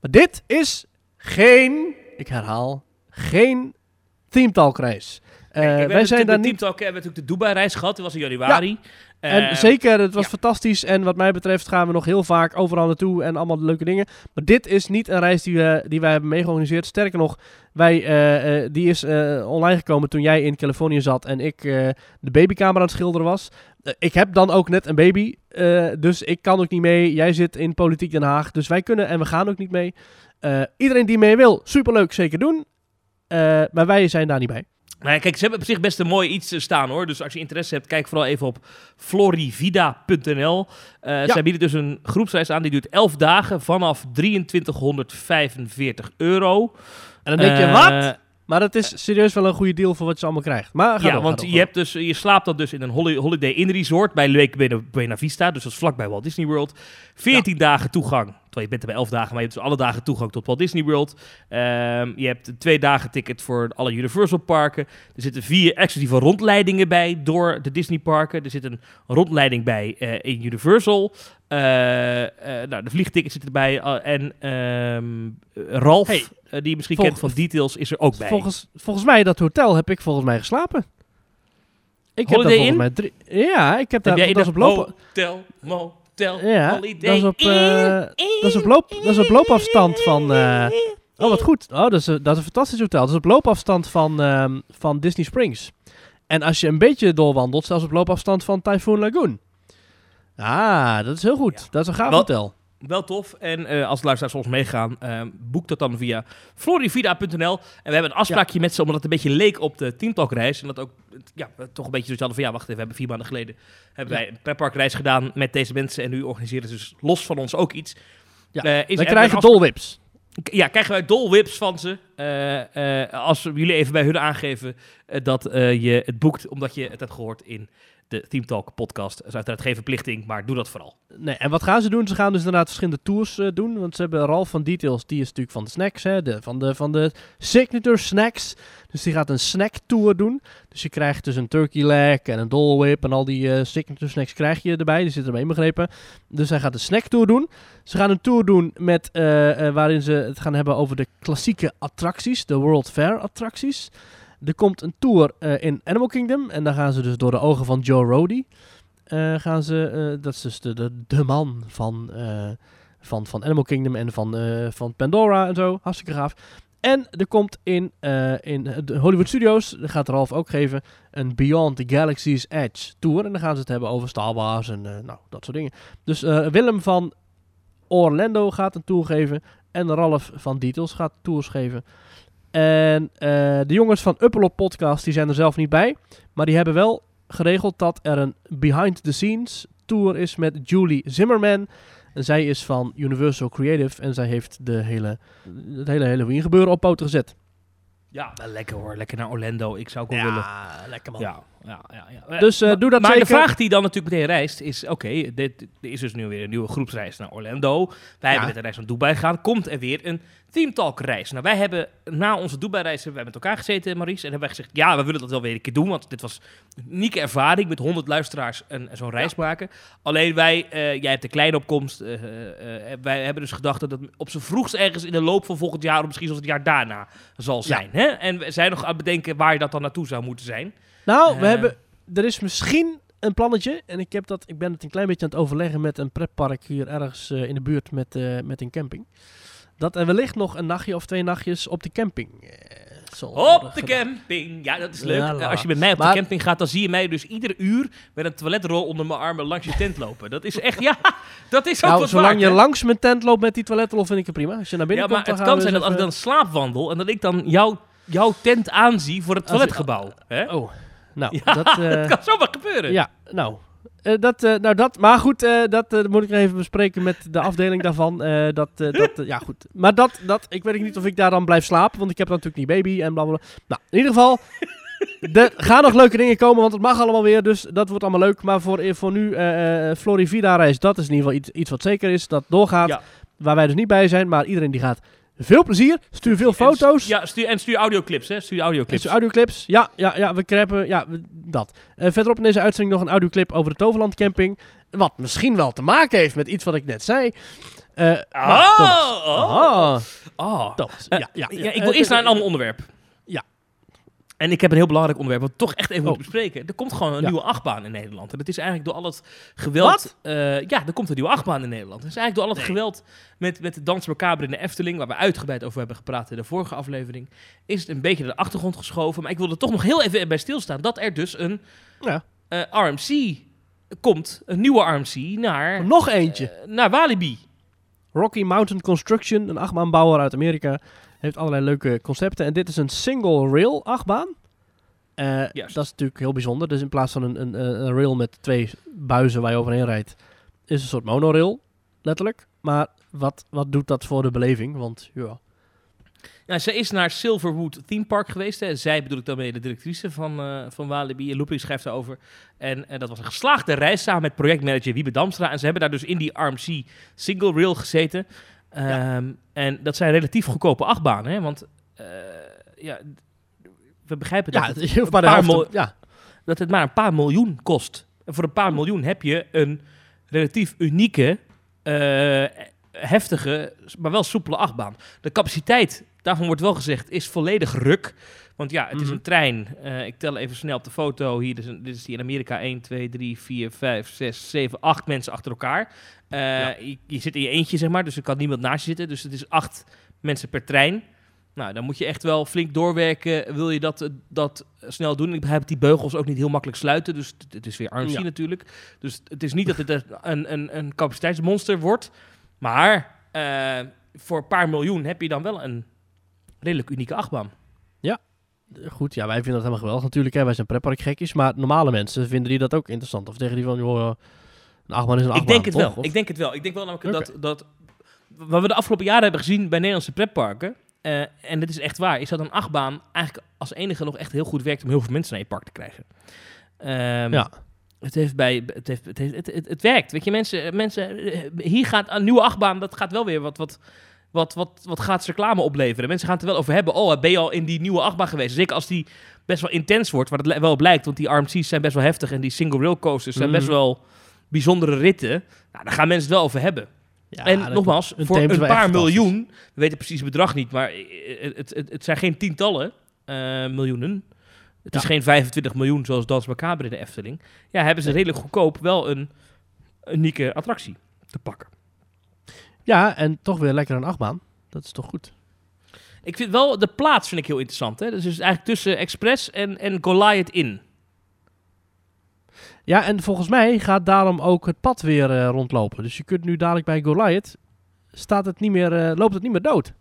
Maar dit is geen, ik herhaal, geen Theme Talk reis. Eh, Kijk, we wij zijn daar de niet... Teamtalk hebben natuurlijk de Dubai-reis gehad. Die was in januari. En Eh, zeker, het was ja. fantastisch. En wat mij betreft gaan we nog heel vaak overal naartoe en allemaal leuke dingen. Maar dit is niet een reis die, we, die wij hebben meegeorganiseerd. Sterker nog, wij, eh, eh, die is eh, online gekomen toen jij in Californië zat en ik eh, de babykamer aan het schilderen was. Eh, ik heb dan ook net een baby, eh, dus ik kan ook niet mee. Jij zit in Politiek Den Haag, dus wij kunnen en we gaan ook niet mee. Eh, iedereen die mee wil, superleuk, zeker doen. Eh, maar wij zijn daar niet bij. Maar ja, kijk, ze hebben op zich best een mooi iets eh, staan hoor. Dus als je interesse hebt, kijk vooral even op florivida.nl. Eh Zij bieden dus een groepsreis aan die duurt 11 dagen vanaf 2345 euro. En dan denk je, wat? Maar dat is serieus wel een goede deal voor wat je allemaal krijgt. Maar ja, door, want door, je, hebt dus, je slaapt dan dus in een holi- Holiday Inn Resort bij Lake Buena, Buena Vista. Dus dat is vlakbij Walt Disney World. 14 dagen toegang. Terwijl je bent er bij 11 dagen, maar je hebt dus alle dagen toegang tot Walt Disney World. Ehm, je hebt een twee dagen ticket voor alle Universal parken. Er zitten vier exclusieve rondleidingen bij door de Disney parken. Er zit een rondleiding bij eh, in Universal. Eh, eh, nou, de vliegtickets zitten erbij. eh, en ehm, Ralf, Hey, die je misschien kent van Details, is er ook bij. Volgens, volgens mij, dat hotel heb ik volgens mij geslapen. Ik heb daar Holiday volgens Inn? mij drie... Ja, ik heb daar... Heb in dat op lopen... hotel, motel, Ja, holiday dat is op, dat is op loop- dat is op loopafstand van, Oh, wat goed. Oh, dat is, een- dat is een fantastisch hotel. Dat is op loopafstand van, ehm, van Disney Springs. En als je een beetje doorwandelt, zelfs op loopafstand van Typhoon Lagoon. Ah, dat is heel goed. Ja. Dat is een gaaf Wel- hotel. Wel tof. En eh, als luisteraars ons meegaan, eh, boek dat dan via florivida.nl. En we hebben een afspraakje met ze, omdat het een beetje leek op de Teamtalk-reis. En dat ook ja, toch een beetje zoiets hadden van, ja, wacht even, we hebben vier maanden geleden hebben Ja. wij een pretparkreis gedaan met deze mensen. En nu organiseren ze dus los van ons ook iets. Ja, Eh, is We krijgen dolwips. Ja, krijgen wij dolwips van ze. Eh, eh, als jullie even bij hun aangeven dat eh, je het boekt omdat je het hebt gehoord in de Team Talk podcast. Dat is uiteraard geen verplichting, maar doe dat vooral. Nee, en wat gaan ze doen? Ze gaan dus inderdaad verschillende tours eh, doen. Want ze hebben Ralf van Details, die is natuurlijk van de snacks, hè, de, van, de, van de signature snacks. Dus die gaat een snack tour doen. Dus je krijgt dus een turkey leg en een Dole Whip en al die eh, signature snacks krijg je erbij. Die zitten erbij inbegrepen. Dus hij gaat een snack tour doen. Ze gaan een tour doen met, eh, waarin ze het gaan hebben over de klassieke attracties, de World Fair attracties. Er komt een tour eh, in Animal Kingdom en dan gaan ze dus door de ogen van Joe Rody. eh, gaan ze, eh, dat is dus de, de, man van, van, van Animal Kingdom en van, van Pandora en zo. Hartstikke gaaf. En er komt in, in de Hollywood Studios, dat gaat Ralf ook geven, een Beyond the Galaxy's Edge tour. En dan gaan ze het hebben over Star Wars en nou, dat soort dingen. Dus Willem van Orlando gaat een tour geven. En Ralf van Details gaat tours geven. En eh, de jongens van Uppelop Podcast, die zijn er zelf niet bij. Maar die hebben wel geregeld dat er een behind the scenes tour is met Julie Zimmerman. En zij is van Universal Creative en zij heeft de hele, het hele Halloween gebeuren op poten gezet. Ja, wel lekker hoor. Lekker naar Orlando. Ik zou ook wel willen. lekker Ja, ja, ja. ja. Dus eh, Maar- doe dat maar zeker. de vraag die dan natuurlijk meteen reist is... Oké, dit, er is dus nu weer een nieuwe groepsreis naar Orlando. Wij hebben net een reis naar Dubai gegaan. Komt er weer een Team Talk reis. Nou, wij hebben na onze Dubai-reis hebben wij met elkaar gezeten, Maurice. En hebben wij gezegd, ja, we willen dat wel weer een keer doen. Want dit was een unieke ervaring met 100 luisteraars en, zo'n reis maken. Alleen wij, eh, jij hebt een kleine opkomst. eh, eh, eh, wij hebben dus gedacht dat het op z'n vroegst ergens in de loop van volgend jaar... of misschien zelfs het jaar daarna zal zijn. Hè? En we zijn nog aan het bedenken waar dat dan naartoe zou moeten zijn. Nou, we Eh. hebben, er is misschien een plannetje. En ik, heb dat, ik ben het een klein beetje aan het overleggen met een pretpark hier ergens eh, in de buurt met, eh, met een camping. Dat er wellicht nog een nachtje of twee nachtjes op de camping Op de gedaan. camping. Ja, dat is leuk. Ja. Als je met mij op Maar- de camping gaat, dan zie je mij dus iedere uur met een toiletrol onder mijn armen langs je tent lopen. Dat is echt, ja, dat is ook Nou, wat zolang waard, je hè? langs mijn tent loopt met die toiletrol, vind ik het prima. Als je naar Ja, binnen maar komt, het kan zijn dat als ik dan slaapwandel en dat ik dan jouw, jouw tent aanzie voor het Als toiletgebouw. Hè? Oh, nou, Ja, dat... eh, dat kan zomaar gebeuren. Ja, nou. eh, dat, eh, nou dat, maar goed, dat moet ik nog even bespreken met de afdeling daarvan. dat, dat, ja, goed. Maar dat, dat, ik weet niet of ik daar dan blijf slapen, want ik heb dan natuurlijk niet baby en blablabla. Nou, in ieder geval, er gaan nog leuke dingen komen, want het mag allemaal weer. Dus dat wordt allemaal leuk. Maar voor, voor nu, eh, Florivida-reis, dat is in ieder geval iets, iets wat zeker is. Dat doorgaat. Ja. Waar wij dus niet bij zijn. Maar iedereen die gaat. Veel plezier. Stuur veel En foto's. Ja, stuur, en stuur audioclips, hè. Stuur audioclips. Clips, audioclips. Ja, ja, ja, we krijgen ja, we- dat. Eh, verderop in deze uitzending nog een audioclip over de Toverland camping. Wat misschien wel te maken heeft met iets wat ik net zei. Oh, Ah, oh. Thomas. Eh, ja, ja, ja, ik wil eerst naar een ander onderwerp. En ik heb een heel belangrijk onderwerp, wat we toch echt even Oh. moeten bespreken. Er komt gewoon een Ja. nieuwe achtbaan in Nederland. En dat is eigenlijk door al het geweld... Eh, ja, er komt een nieuwe achtbaan in Nederland. Dat is eigenlijk door al het Nee. geweld met, met de Dans Macabre in de Efteling... waar we uitgebreid over hebben gepraat in de vorige aflevering... is het een beetje naar de achtergrond geschoven. Maar ik wil er toch nog heel even bij stilstaan... dat er dus een Ja. eh, RMC komt. Een nieuwe RMC naar, Nog eentje. eh, naar Walibi. Rocky Mountain Construction, een achtbaanbouwer uit Amerika, heeft allerlei leuke concepten. En dit is een single rail achtbaan. Eh, Juist. dat is natuurlijk heel bijzonder. Dus in plaats van een, een, een rail met twee buizen waar je overheen rijdt, is een soort monorail, letterlijk. Maar wat, wat doet dat voor de beleving? Want ja, Nou, zij is naar Silverwood Theme Park geweest. Hè. Zij bedoel ik daarmee de directrice van, eh van Walibi. Looping schrijft daarover. En, en dat was een geslaagde reis samen met projectmanager Wiebe Damstra. En ze hebben daar dus in die RMC single rail gezeten. Ehm, En dat zijn relatief goedkope achtbanen. Hè. Want eh, ja, we begrijpen dat, ja, het, maar de paar helft te- mil- ja, dat het maar een paar miljoen kost. En voor een paar miljoen heb je een relatief unieke, eh, heftige, maar wel soepele achtbaan. De capaciteit, daarvan wordt wel gezegd, is volledig ruk. Want ja, het is Mhm. een trein. Eh, ik tel even snel op de foto. Hier, dit is, een- dit is die in Amerika. 1, 2, 3, 4, 5, 6, 7, 8 mensen achter elkaar. Eh, Ja. je, je zit in je eentje, zeg maar. Dus er kan niemand naast je zitten. Dus het is acht mensen per trein. Nou, dan moet je echt wel flink doorwerken. Wil je dat, eh, dat snel doen? Ik begrijp dat die beugels ook niet heel makkelijk sluiten. Dus het- is weer RMC Ja. natuurlijk. Dus het is niet dat het een, een, een capaciteitsmonster wordt. Maar eh, voor een paar miljoen heb je dan wel een redelijk unieke achtbaan. goed, ja, wij vinden dat helemaal geweldig natuurlijk. Hè. Wij zijn pretparkgekkies, maar normale mensen vinden die dat ook interessant. Of tegen die van, joh, een achtbaan is een achtbaan, ik denk het toch? wel. Of- Ik denk het wel. Ik denk wel namelijk dat, dat wat we de afgelopen jaren hebben gezien bij Nederlandse pretparken, eh, en dit is echt waar, is dat een achtbaan eigenlijk als enige nog echt heel goed werkt om heel veel mensen naar je park te krijgen. Ehm, Ja. Het, heeft bij, het, heeft, het, heeft, het, het, het werkt. Weet je, mensen, mensen, eh, hier gaat een nieuwe achtbaan, dat gaat wel weer wat, wat, wat, wat, wat gratis reclame opleveren. Mensen gaan het er wel over hebben. Oh, ben je al in die nieuwe achtbaan geweest? Zeker als die best wel intens wordt, waar het wel blijkt, want die RMC's zijn best wel heftig en die single rail coasters zijn best wel bijzondere ritten. Nou, daar gaan mensen het wel over hebben. Ja, en nogmaals, klopt. voor een paar miljoen, we weten precies het bedrag niet, maar eh, het, het, het zijn geen tientallen eh, miljoenen. Het is geen 25 miljoen zoals Dans Macabre in de Efteling. Ja, hebben ze redelijk goedkoop wel een unieke attractie te pakken. Ja, en toch weer lekker een achtbaan. Dat is toch goed. Ik vind wel, de plaats vind ik heel interessant. Hè? Dus het is eigenlijk tussen Express en, en Goliath in. Ja, en volgens mij gaat daarom ook het pad weer eh, rondlopen. Dus je kunt nu dadelijk bij Goliath, staat het niet meer, eh, loopt het niet meer dood.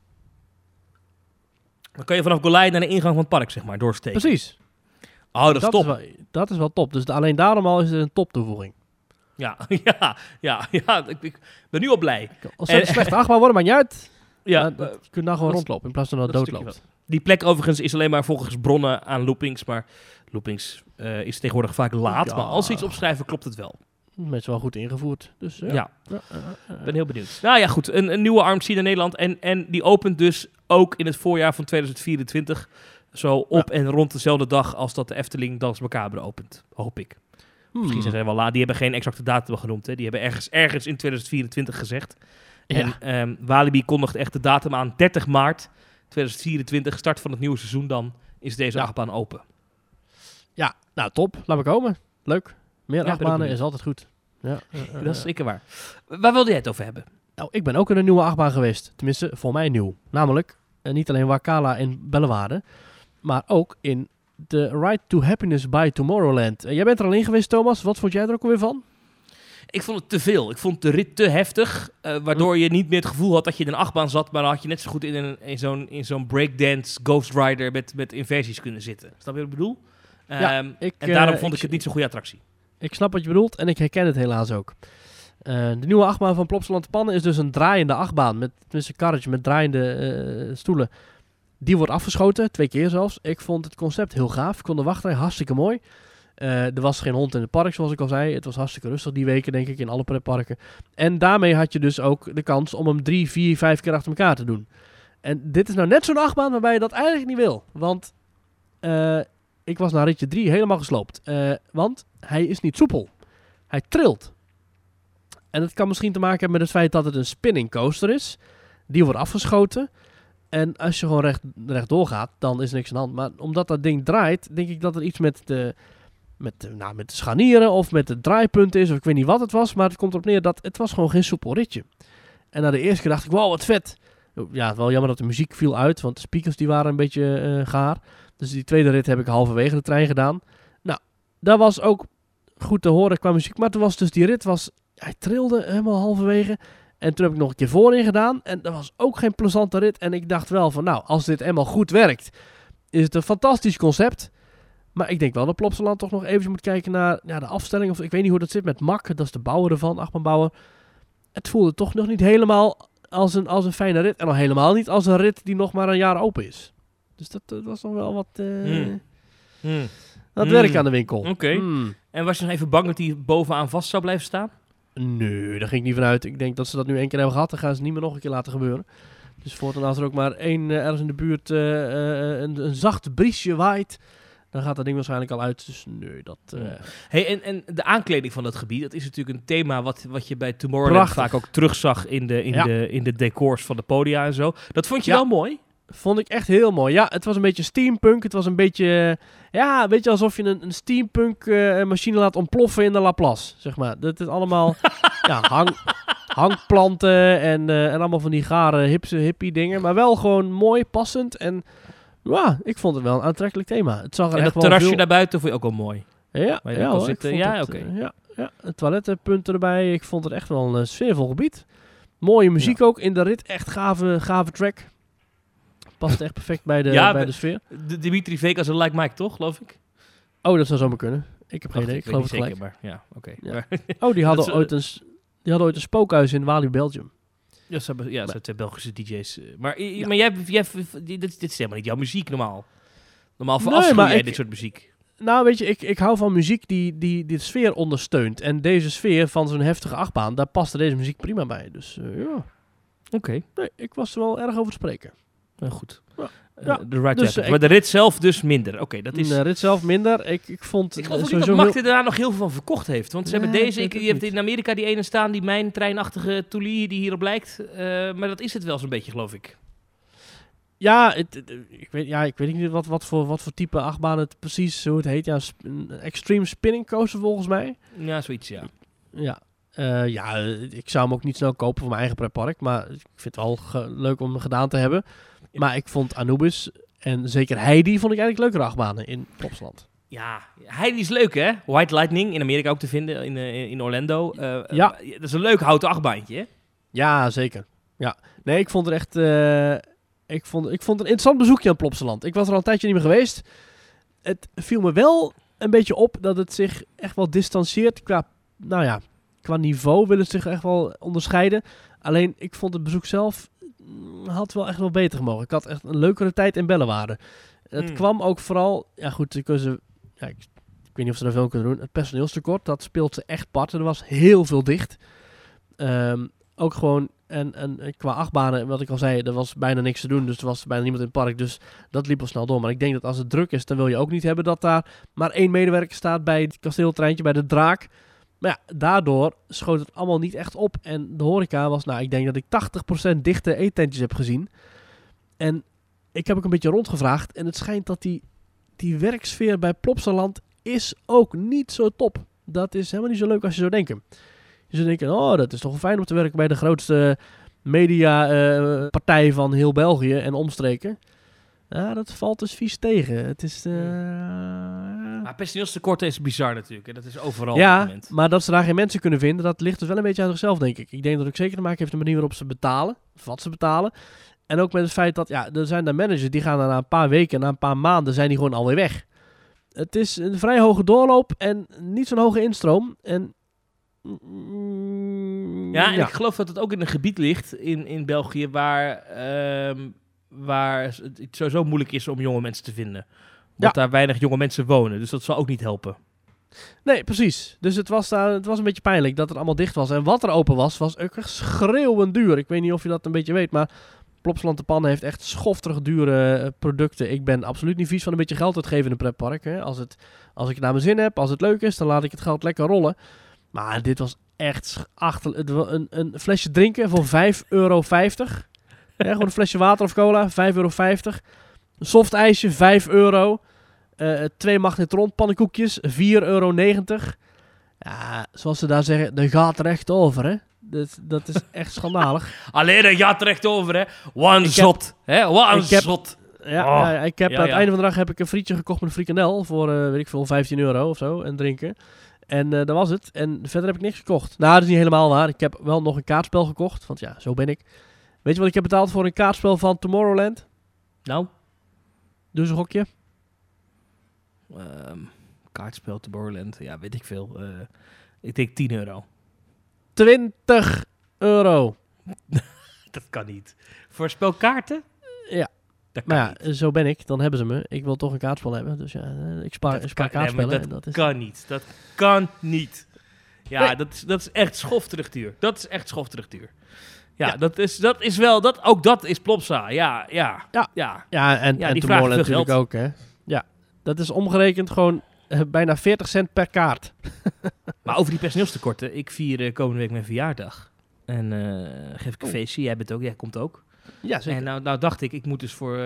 Dan kan je vanaf Goliath naar de ingang van het park, zeg maar, doorsteken. Precies. Oh, dat is dat, top. Is wel, dat is wel top. Dus alleen daarom al is het een top toevoeging. Ja, ja, ja, ja. Ik, ik ben nu al blij. Als het En- slechte achtbaan worden, maakt niet uit. Ja, Maar dat- je kunt nou gewoon rondlopen in plaats van dat het doodloopt. Die plek overigens is alleen maar volgens bronnen aan loopings. Maar loopings eh, is tegenwoordig vaak laat. Ja. Maar als ze iets opschrijven, klopt het wel. Mensen wel goed ingevoerd. Dus Ja, ja. Ja, eh, eh, ik ben heel benieuwd. Nou ja, goed. Een, een nieuwe RMC naar Nederland. En, en die opent dus ook in het voorjaar van 2024. Zo op en rond dezelfde dag als dat de Efteling Dans Macabre opent. Hoop ik. hmm. Misschien zijn ze wel laat. Die hebben geen exacte datum genoemd. Hè. Die hebben ergens, ergens in 2024 gezegd. Ja. En ehm, Walibi kondigt echt de datum aan. 30 maart 2024, start van het nieuwe seizoen dan, is deze Ja. achtbaan open. ja, nou top. Laat me komen. Leuk. Meer achtbanen is altijd goed. Ja, eh, eh, Dat is eh. zeker waar. Waar wilde jij het over hebben? Nou, ik ben ook in een nieuwe achtbaan geweest. Tenminste, voor mij nieuw. Namelijk, eh, niet alleen Wakala in Bellewaarde, maar ook in de Ride to Happiness by Tomorrowland. Eh, jij bent er al in geweest, Thomas. Wat vond jij er ook alweer van? Ik vond het te veel. Ik vond de rit te heftig, eh, waardoor je niet meer het gevoel had dat je in een achtbaan zat, maar dan had je net zo goed in, een, in zo'n in zo'n breakdance Ghost Rider met, met inversies kunnen zitten. Snap je wat ik bedoel? Ja, Ehm, ik, en daarom eh, vond ik- ik het niet zo'n goede attractie. Ik snap wat je bedoelt en ik herken het helaas ook. Eh, de nieuwe achtbaan van Plopsaland Pannen is dus een draaiende achtbaan. Met tenminste een karretje met draaiende stoelen. Die wordt afgeschoten, twee keer zelfs. Ik vond het concept heel gaaf. Ik vond de wachtrij hartstikke mooi. Eh, er was geen hond in het park, zoals ik al zei. Het was hartstikke rustig die weken, denk ik, in alle pretparken. En daarmee had je dus ook de kans om hem drie, vier, vijf keer achter elkaar te doen. En dit is nou net zo'n achtbaan waarbij je dat eigenlijk niet wil. Want eh, ik was naar ritje 3 helemaal gesloopt. Eh, want hij is niet soepel. Hij trilt. En dat kan misschien te maken hebben met het feit dat het een spinning coaster is. Die wordt afgeschoten. En als je gewoon recht, rechtdoor gaat, dan is niks aan de hand. Maar omdat dat ding draait, denk ik dat er iets met de, met de, nou, met de scharnieren of met de draaipunt is. Of ik weet niet wat het was. Maar het komt erop neer dat het was gewoon geen soepel ritje. En na de eerste keer dacht ik, wow, wat vet. Ja, wel jammer dat de muziek viel uit, want de speakers die waren een beetje eh, gaar. Dus die tweede rit heb ik halverwege de trein gedaan. Nou, dat was ook goed te horen qua muziek. Maar toen was dus die rit, was, hij trilde helemaal halverwege. En toen heb ik nog een keer voorin gedaan. En dat was ook geen plezante rit. En ik dacht wel van, nou, als dit eenmaal goed werkt, is het een fantastisch concept. Maar ik denk wel dat Plopsaland toch nog even moet kijken naar ja, de afstelling. Of ik weet niet hoe dat zit met Mak. Dat is de bouwer ervan, achtbaanbouwer. Het voelde toch nog niet helemaal als een, als een fijne rit. En al helemaal niet als een rit die nog maar een jaar open is. Dus dat, dat was nog wel wat... eh Hmm. Hmm. Dat Hmm. werk aan de winkel. Oké. Hmm. En was je nog even bang dat hij bovenaan vast zou blijven staan? Nee, daar ging ik niet vanuit. Ik denk dat ze dat nu één keer hebben gehad. Dan gaan ze het niet meer nog een keer laten gebeuren. Dus voortaan als er ook maar één eh, ergens in de buurt eh, een, een zacht briesje waait, dan gaat dat ding waarschijnlijk al uit. Dus nee, dat... eh. Hey, en, en de aankleding van dat gebied, dat is natuurlijk een thema wat, wat je bij Tomorrowland vaak ook terugzag in de, in, Ja. de, in de decors van de podia en zo. Dat vond je Ja. wel mooi? Vond ik echt heel mooi. Ja, het was een beetje steampunk. Het was een beetje... eh, Ja, een beetje alsof je een, een steampunk eh, machine laat ontploffen in de Laplace, zeg maar. Dat is allemaal ja, hang, hangplanten en, en allemaal van die gare hipse hippie dingen. Maar wel gewoon mooi, passend. En ja, ik vond het wel een aantrekkelijk thema. Het zag er En echt dat wel terrasje veel... daar buiten vond je ook wel mooi. Ja, ja, hoor, zitten. ik vond Ja, oké. eh, ja, ja, toilettenpunten erbij. Ik vond het echt wel een eh, sfeervol gebied. Mooie muziek ook in de rit. Echt gave, gave track. Past echt perfect bij de, Ja, bij de sfeer. De Dimitri Vegas en Like Mike, toch, geloof ik? Oh, dat zou zomaar kunnen. Ik heb geen idee. Ik geloof het gelijk. zeker, maar ja, oké. Ja. Oh, die hadden, is, ooit een, die hadden ooit een spookhuis in Walibi, Belgium. Ja, ze hebben, ja, ze zijn Belgische DJ's. eh, Maar, Ja. maar jij, jij, dit, dit is helemaal niet jouw muziek normaal. Normaal Nee, verafschuw jij ik- dit soort muziek. Nou, weet je, ik, ik hou van muziek die, die die sfeer ondersteunt. En deze sfeer van zo'n heftige achtbaan, daar paste deze muziek prima bij. Dus eh, ja, Oké, nee, ik was er wel erg over te spreken. nou goed. Ja. Eh, Ja, de right dus, eh, Maar de rit zelf dus minder. Oké, dat is... De rit zelf minder. Ik, ik vond ik eh, geloof ook niet dat heel- Magde daar nog heel veel van verkocht heeft. Want ze hebben deze... Ik, je hebt in Amerika die ene staan, die mijn treinachtige Touli die hierop lijkt. Eh, maar dat is het wel zo'n beetje, geloof ik. Ja, het, ik, weet, ja, ik weet niet wat, wat, voor, wat voor type achtbaan het precies hoe het heet. Ja, sp- extreme spinning coaster volgens mij. Ja, zoiets, ja. Ja, Eh, ja eh, ik zou hem ook niet snel kopen voor mijn eigen pretpark. Maar ik vind het wel leuk om hem gedaan te hebben. Maar ik vond Anubis en zeker Heidi vond ik eigenlijk leukere achtbanen in Plopsland. Ja, Heidi is leuk, hè? White Lightning, in Amerika ook te vinden, in, eh, in Orlando. Eh, Ja. eh, Dat is een leuk houten achtbaantje, hè? Ja, zeker. Ja. Nee, ik vond het echt... ik, vond, ik vond het een interessant bezoekje aan Plopsaland. Ik was er al een tijdje niet meer geweest. Het viel me wel een beetje op dat het zich echt wel distancieert qua... Nou ja, qua niveau wil het zich echt wel onderscheiden. Alleen, ik vond het bezoek zelf... mm, had wel echt wel beter gemogen. Ik had echt een leukere tijd in Bellewaarde. Het Hmm. kwam ook vooral... Ja goed, ze kunnen. Ja, ik, ik weet niet of ze daar veel kunnen doen. Het personeelstekort, dat speelt ze echt part. Er was heel veel dicht. Ehm, ook gewoon, en, en qua achtbanen, wat ik al zei, er was bijna niks te doen. Dus er was bijna niemand in het park. Dus dat liep al snel door. Maar ik denk dat als het druk is, dan wil je ook niet hebben dat daar maar één medewerker staat bij het kasteeltreintje, bij de draak. Maar ja, daardoor schoot het allemaal niet echt op. En de horeca was, nou, ik denk dat ik 80% dichte eetentjes heb gezien. En ik heb ook een beetje rondgevraagd. En het schijnt dat die, die werksfeer bij Plopsaland is ook niet zo top. Dat is helemaal niet zo leuk als je zou denken. Je zou denken, oh, dat is toch fijn om te werken bij de grootste mediapartij van heel België en omstreken. Ja, dat valt dus vies tegen. Het is... eh, Maar personeelstekort is bizar natuurlijk. Hè? Dat is overal op ja, maar dat ze daar geen mensen kunnen vinden, dat ligt dus wel een beetje aan zichzelf, denk ik. Ik denk dat het ook zeker te maken heeft met de manier waarop ze betalen, of wat ze betalen. En ook met het feit dat, ja, er zijn daar managers die gaan na een paar weken, na een paar maanden, zijn die gewoon alweer weg. Het is een vrij hoge doorloop en niet zo'n hoge instroom. En... mm, Ja, en ik geloof dat het ook in een gebied ligt in, in België waar ehm, waar het sowieso moeilijk is om jonge mensen te vinden. Ja. Want daar weinig jonge mensen wonen. Dus dat zal ook niet helpen. Nee, precies. Dus het was, daar, het was een beetje pijnlijk dat het allemaal dicht was. En wat er open was, was ook echt schreeuwend duur. Ik weet niet of je dat een beetje weet, maar Plopsland de Pannen heeft echt schofterig dure eh, producten. Ik ben absoluut niet vies van een beetje geld uitgeven in een pretpark. Hè. Als, het, als ik het naar mijn zin heb, als het leuk is, dan laat ik het geld lekker rollen. Maar dit was echt achter, een, een flesje drinken voor 5,50 euro. Ja, gewoon een flesje water of cola, 5,50 euro. Een soft ijsje, 5 euro. Eh, twee magnetron pannenkoekjes, 4,90 euro. Ja, zoals ze daar zeggen, de gaat er echt over, hè. Dat, dat is echt schandalig. Alleen dat gaat er echt over, hè. One zot. Hè? Zot. Ja, Oh. ja, ik heb Ja, aan het einde van de dag heb ik een frietje gekocht met een frikandel voor, eh, weet ik veel, 15 euro of zo. En drinken. En eh, dat was het. En verder heb ik niks gekocht. Nou, dat is niet helemaal waar. Ik heb wel nog een kaartspel gekocht. Want ja, zo ben ik. Weet je wat ik heb betaald voor een kaartspel van Tomorrowland? Nou, Doe eens een gokje. ehm, kaartspel te Borland. Ja, weet ik veel. Eh, ik denk 10 euro. 20 euro. Dat kan niet. Voor spelkaarten? Ja. Dat Maar niet. ja, zo ben ik. Dan hebben ze me. Ik wil toch een kaartspel hebben. Dus ja, eh, ik spaar, Dat ik spaar kan- nee, maar kaartspellen. en dat is... Kan niet. Dat kan niet. Ja, Nee. dat, is, dat is echt schofterig duur. Dat is echt schofterig duur. Ja, Ja. Dat, is, dat is wel... Dat, ook dat is Plopsa. Ja, ja. Ja. ja. Ja, en, Ja, en natuurlijk ook, hè. Ja, dat is omgerekend gewoon eh, bijna 40 cent per kaart. Maar over die personeelstekorten. Ik vier eh, komende week mijn verjaardag. En eh, geef ik een Oh. feestje. Jij bent ook, jij komt ook. Ja, En nou, nou dacht ik, ik moet dus voor,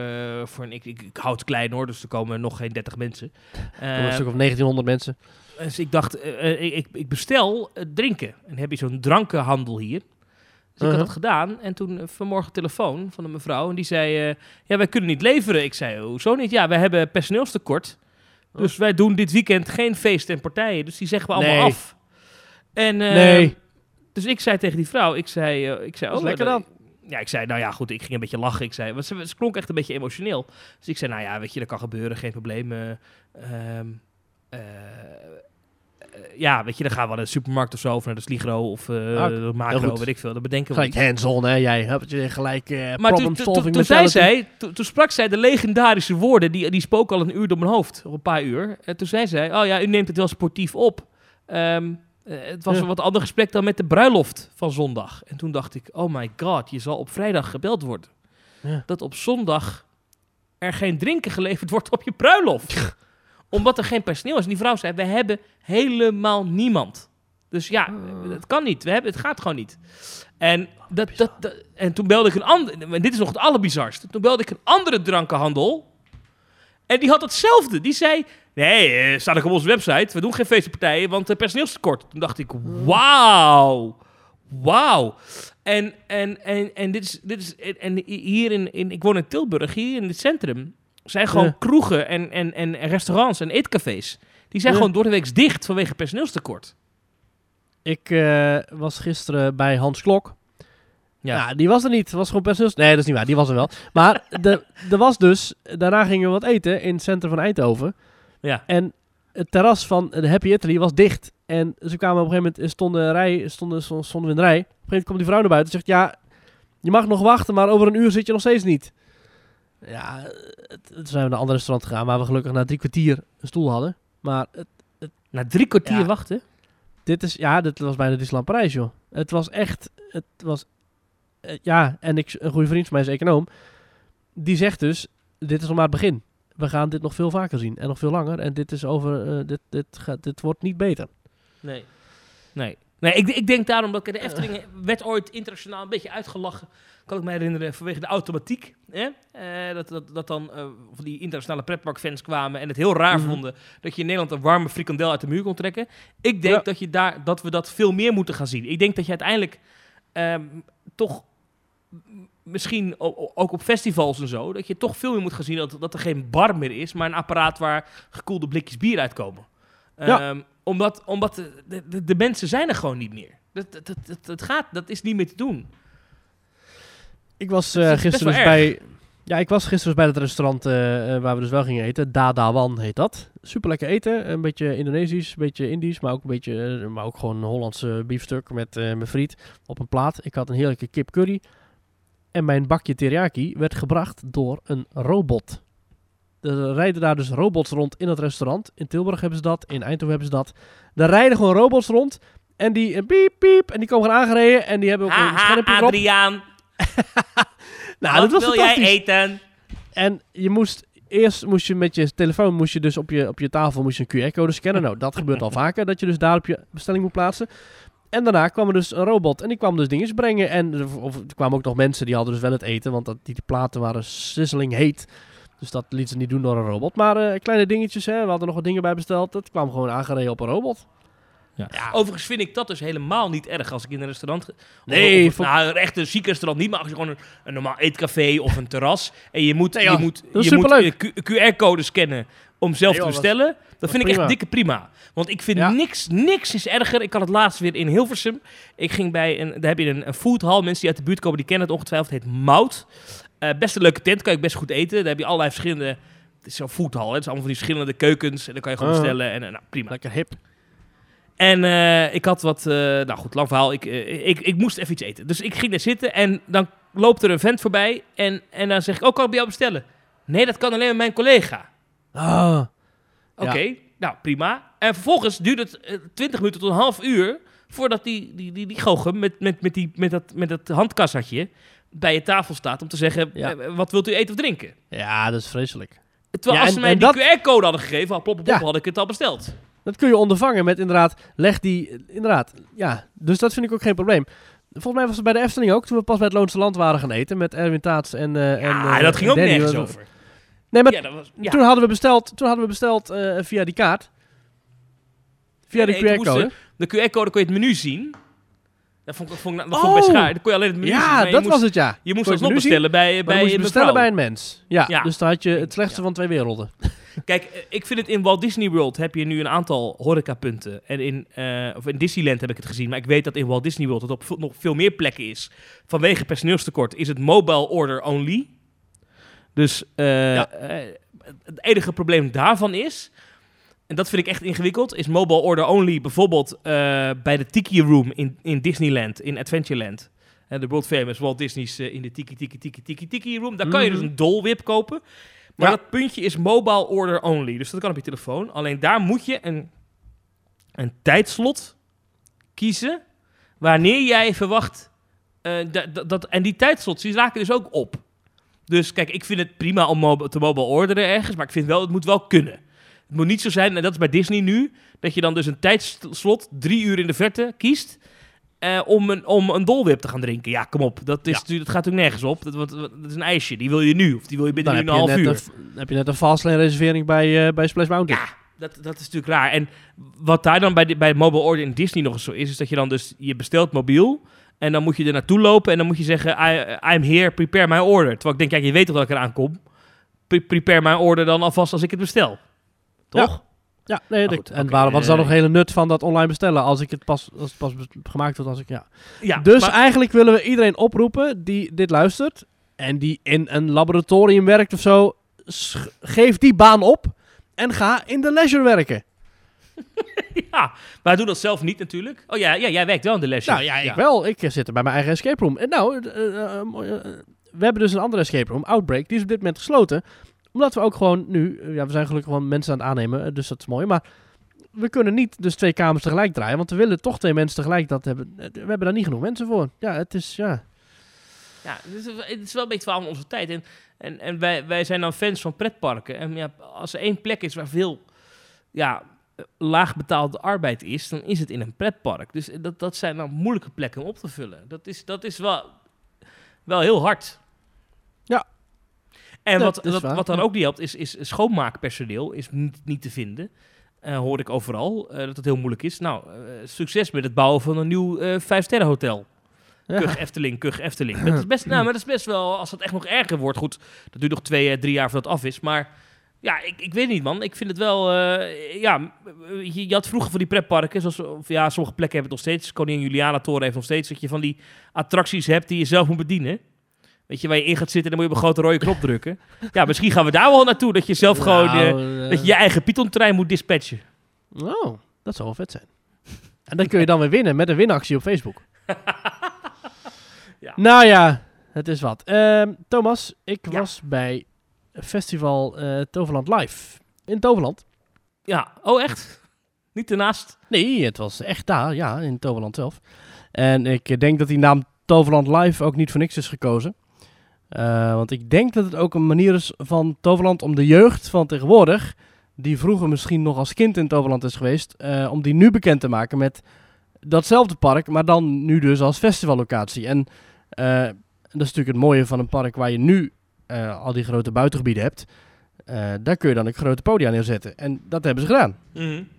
voor een... Ik, ik, ik hou het klein hoor, dus er komen nog geen 30 mensen. Een stuk of 1900 mensen. Dus ik dacht, ik, ik, bestel drinken. En dan heb je zo'n drankenhandel hier. Dus ik had Uh-huh. dat gedaan. En toen eh, vanmorgen telefoon van een mevrouw. En die zei, eh, ja, wij kunnen niet leveren. Ik zei, hoezo niet? Ja, wij hebben personeelstekort. Dus wij doen dit weekend geen feesten en partijen. Dus die zeggen we allemaal Nee. af. En, eh, Nee. Dus ik zei tegen die vrouw, ik zei, ik zei oh, lekker dan. Ja, ik zei, nou ja, goed, ik ging een beetje lachen. Ik zei, want ze, ze klonk echt een beetje emotioneel. Dus ik zei, nou ja, weet je, dat kan gebeuren, geen probleem. eh, ehm, eh, eh, ja, weet je, dan gaan we naar de supermarkt of zo, of naar de Sligro of eh Ah, Macro, weet ik veel. Dat bedenken we Gelijk hands-on, hè. Jij hebt je gelijk eh Maar toen, problem toen, toen, zei zij, toen, sprak zij de legendarische woorden, die, die spoken al een uur door mijn hoofd, of een paar uur. En toen zei zij, oh ja, u neemt het wel sportief op. Ehm, eh, het was Ja. een wat ander gesprek dan met de bruiloft van zondag. En toen dacht ik, oh my god, je zal op vrijdag gebeld worden. Ja. Dat op zondag er geen drinken geleverd wordt op je bruiloft. Omdat er geen personeel is. En die vrouw zei, we hebben helemaal niemand. Dus ja, Ah. het kan niet. We hebben, het gaat gewoon niet. En, dat, dat, dat- en toen belde ik een andere... En dit is nog het allerbizarste. Toen belde ik een andere drankenhandel. En die had hetzelfde. Die zei... Nee, eh, staat ook op onze website. We doen geen feestpartijen, want uh, personeelstekort. Toen dacht ik, wauw. Wauw. En, en, en, en dit is... Dit is en- en hier in, in... Ik woon in Tilburg. Hier in het centrum zijn gewoon Ja. kroegen en, en, en restaurants en eetcafés. Die zijn Ja. gewoon door de week dicht vanwege personeelstekort. Ik eh, was gisteren bij Hans Klok. Ja. Ja. die was er niet. was gewoon personeels... Nee, dat is niet waar. Die was er wel. Maar de, er was dus... Daarna gingen we wat eten in het centrum van Eindhoven. Ja. En het terras van de Happy Italy was dicht. En ze kwamen op een gegeven moment... Stonden, een rij, stonden, stonden we in de rij. Op een gegeven moment komt die vrouw naar buiten en zegt... Ja, je mag nog wachten, maar over een uur zit je nog steeds niet. Ja, het- toen zijn we naar een ander restaurant gegaan... waar we gelukkig na drie kwartier een stoel hadden. Maar het, Na drie kwartier Ja. wachten. dit is, ja, dit was bijna Disneyland Parijs, joh. Het was echt, het was, eh, ja, en ik, een goede vriend van mij is econoom. Die zegt dus, dit is nog maar het begin. We gaan dit nog veel vaker zien en nog veel langer. En dit is over, eh, dit, dit, gaat, dit wordt niet beter. Nee. Nee. Nee, ik, ik denk daarom dat ik de Efteling werd ooit internationaal een beetje uitgelachen. Kan ik me herinneren vanwege de automatiek. Hè? Eh, dat, dat, dat dan eh, van die internationale pretparkfans kwamen en het heel raar Mhm. vonden dat je in Nederland een warme frikandel uit de muur kon trekken. Ik denk Ja. dat, je daar, dat we dat veel meer moeten gaan zien. Ik denk dat je uiteindelijk ehm, toch misschien ook op festivals en zo, dat je toch veel meer moet gaan zien dat, dat er geen bar meer is, maar een apparaat waar gekoelde blikjes bier uitkomen. Ja. Ehm, omdat omdat de, de, de mensen zijn er gewoon niet meer. Dat, dat, dat, dat, dat gaat, dat is niet meer te doen. Ik was eh, gisteren dus bij, ja, ik was gisteren dus bij het restaurant eh, eh, waar we dus wel gingen eten. Dadawan heet dat. Super lekker eten. Een beetje Indonesisch, een beetje Indisch, maar ook een beetje, maar ook gewoon een Hollandse biefstuk met, met friet op een plaat. Ik had een heerlijke kip curry. En mijn bakje teriyaki werd gebracht door een robot. Er rijden daar dus robots rond in het restaurant. In Tilburg hebben ze dat, in Eindhoven hebben ze dat. Daar rijden gewoon robots rond. En die piep, piep. En die komen gaan aangereden. En die hebben ook een schermpje erop. Adriaan, Nou, wat dat was wil jij eten? En je moest eerst moest je met je telefoon moest je dus op je, op je tafel moest je een QR-code scannen. Nou, dat gebeurt al vaker, dat je dus daar op je bestelling moet plaatsen. En daarna kwam er dus een robot en die kwam dus dingen brengen. En er- of, er kwamen ook nog mensen die hadden dus wel het eten, want dat, die, die platen waren sizzling heet. Dus dat liet ze niet doen door een robot. Maar eh, kleine dingetjes, hè. we hadden nog wat dingen bij besteld. Dat kwam gewoon aangereden op een robot. Ja. Overigens vind ik dat dus helemaal niet erg als ik in een restaurant... Of, Nee, of, nou, echt een ziek restaurant niet, maar als je gewoon een, een normaal eetcafé of een terras... en je moet, Nee, je moet, je moet superleuk. een Q- QR-code scannen om zelf Nee, te dat- bestellen... Dat vind ik echt dikke prima. Want ik vind Ja. niks, niks is erger. Ik had het laatst weer in Hilversum. Ik ging bij een, daar heb je een, een foodhall. Mensen die uit de buurt komen, die kennen het ongetwijfeld. Het heet Mout. Eh, best een leuke tent, kan je best goed eten. Daar heb je allerlei verschillende... Het is zo'n hè. het is allemaal van die verschillende keukens. En dan kan je gewoon Uh-huh. bestellen. En, eh, nou, prima. Lekker hip. En eh, ik had wat, nou goed, lang verhaal. Ik, ik, ik moest even iets eten. Dus ik ging daar zitten en dan loopt er een vent voorbij. En, en dan zeg ik, oh, kan ik bij jou bestellen? Nee, dat kan alleen met mijn collega. Ah, Oké, nou prima. En vervolgens duurt het eh, 20 minuten tot een half uur voordat die, die, die, die goochem met, met, met, die, met, dat, met dat handkassatje bij je tafel staat om te zeggen, Ja. eh, wat wilt u eten of drinken? ja, dat is vreselijk. Terwijl Ja, als en- ze mij die dat- QR-code hadden gegeven, had, plop, plop, Ja. had ik het al besteld. Dat kun je ondervangen met inderdaad, leg die, inderdaad, ja. Dus dat vind ik ook geen probleem. Volgens mij was het bij de Efteling ook, toen we pas bij het Loonse Land waren gaan eten met Erwin Taats en... eh en Ja, eh, dat ging ook nergens over. Nee, maar Ja, dat was, ja. toen hadden we besteld, toen hadden we besteld eh, via die kaart. Via Nee, de QR-code. De QR-code kon je het menu zien. Dat vond ik, vond ik, dat Oh. vond ik bij schaar. Dan kon je alleen het menu. Ja, dat moest, was het ja. Je moest menu zien, bestellen bij, bij moest je een bestellen bij een mens. Ja, Ja. dus dan had je het slechtste Ja. van twee werelden. Kijk, eh, ik vind het in Walt Disney World heb je nu een aantal horecapunten. En in, eh, of in Disneyland heb ik het gezien. Maar ik weet dat in Walt Disney World het op nog veel meer plekken is. Vanwege personeelstekort is het mobile order only. Dus Ja. eh, het enige probleem daarvan is... En dat vind ik echt ingewikkeld. Is mobile order only bijvoorbeeld eh, bij de Tiki Room in, in Disneyland, in Adventureland. Eh, de world famous Walt Disney's eh, in de Tiki Tiki Tiki Tiki Tiki Room. Daar kan je dus Mhm. een dolwip kopen. Maar Ja. dat puntje is mobile order only. Dus dat kan op je telefoon. Alleen daar moet je een, een tijdslot kiezen wanneer jij verwacht. eh, dat, en die tijdslots die raken dus ook op. Dus kijk, ik vind het prima om mob- te mobile orderen ergens. Maar ik vind wel, het moet wel kunnen. Het moet niet zo zijn, en dat is bij Disney nu, dat je dan dus een tijdslot drie uur in de verte kiest. eh, om, een, om een dolwip te gaan drinken. Ja, kom op. Dat, is, Ja. natuurlijk- dat gaat natuurlijk nergens op. Dat, wordt- dat is een ijsje. Die wil je nu. Of die wil je binnen Dan nu heb een half uur. een, heb je net een fastlane reservering bij, eh bij Splash Mountain. Ja, dat, dat is natuurlijk raar. En wat daar dan bij, de, bij mobile order in Disney nog eens zo is, is dat je dan dus, je bestelt mobiel en dan moet je er naartoe lopen en dan moet je zeggen, I, I'm here, prepare my order. Terwijl ik denk, ja, je weet toch dat ik eraan kom? Pre- prepare my order dan alvast als ik het bestel. Toch? Ja, nee, Maar dat- goed, en wat is dan nog hele nut van dat online bestellen als ik het pas, als het pas gemaakt wordt als ik, ja. Ja, dus maar- eigenlijk willen we iedereen oproepen die dit luistert en die in een laboratorium werkt of zo, geef die baan op en ga in de leisure werken. ja, maar doe dat zelf niet natuurlijk. Oh ja, ja jij werkt wel in de lesje. Nou ja, ik wel. Ik eh, zit er bij mijn eigen escape room. En nou, eh, eh, we hebben dus een andere escape room, Outbreak, die is op dit moment gesloten. Omdat we ook gewoon nu, eh, ja, we zijn gelukkig gewoon mensen aan het aannemen, eh, dus dat is mooi. Maar we kunnen niet dus twee kamers tegelijk draaien, want we willen toch twee mensen tegelijk dat hebben. Eh, We hebben daar niet genoeg mensen voor. Ja, het is, ja. Ja, het is, het is wel een beetje verhaal van onze tijd. En, en, en wij, wij zijn dan fans van pretparken. En ja, als er één plek is waar veel ja, eh, laag betaalde arbeid is, dan is het in een pretpark. Dus dat, dat zijn dan moeilijke plekken om op te vullen. Dat is, dat is wel, wel heel hard. Ja. En wat, dat wat, dan ook niet helpt, is, is schoonmaakpersoneel is niet, niet te vinden. Eh, hoor ik overal, eh, dat het heel moeilijk is. Nou, eh, succes met het bouwen van een nieuw eh vijfsterren hotel. ja. Kug Efteling, Kug Efteling. Dat is best, nou, maar dat is best wel, als het echt nog erger wordt, goed, dat duurt nog twee, drie jaar voordat het af is. Maar ja, ik, ik weet niet, man. Ik vind het wel, ja, je, je had vroeger van die pretparken, zoals, of ja, sommige plekken hebben het nog steeds. Koningin Juliana Toren heeft nog steeds, dat je van die attracties hebt die je zelf moet bedienen. Weet je, waar je in gaat zitten en dan moet je op een grote rode knop drukken. Ja, misschien gaan we daar wel naartoe, dat je zelf gewoon, eh, Nou, eh, dat je je eigen Python-trein moet dispatchen. Oh, dat zou wel vet zijn. En dan kun je dan weer winnen met een winactie op Facebook. Ja. Nou ja, Het is wat. Ehm, Thomas, ik Ja. was bij festival eh, Toverland Live. In Toverland. Ja, oh echt? Niet ernaast? Nee, het was echt daar, ja, in Toverland zelf. En ik eh, denk dat die naam Toverland Live ook niet voor niks is gekozen. Eh, want ik denk dat het ook een manier is van Toverland om de jeugd van tegenwoordig, die vroeger misschien nog als kind in Toverland is geweest, eh, om die nu bekend te maken met datzelfde park, maar dan nu dus als festivallocatie. En eh, dat is natuurlijk het mooie van een park waar je nu al die grote buitengebieden hebt. Daar kun je dan een grote podia neerzetten. En dat hebben ze gedaan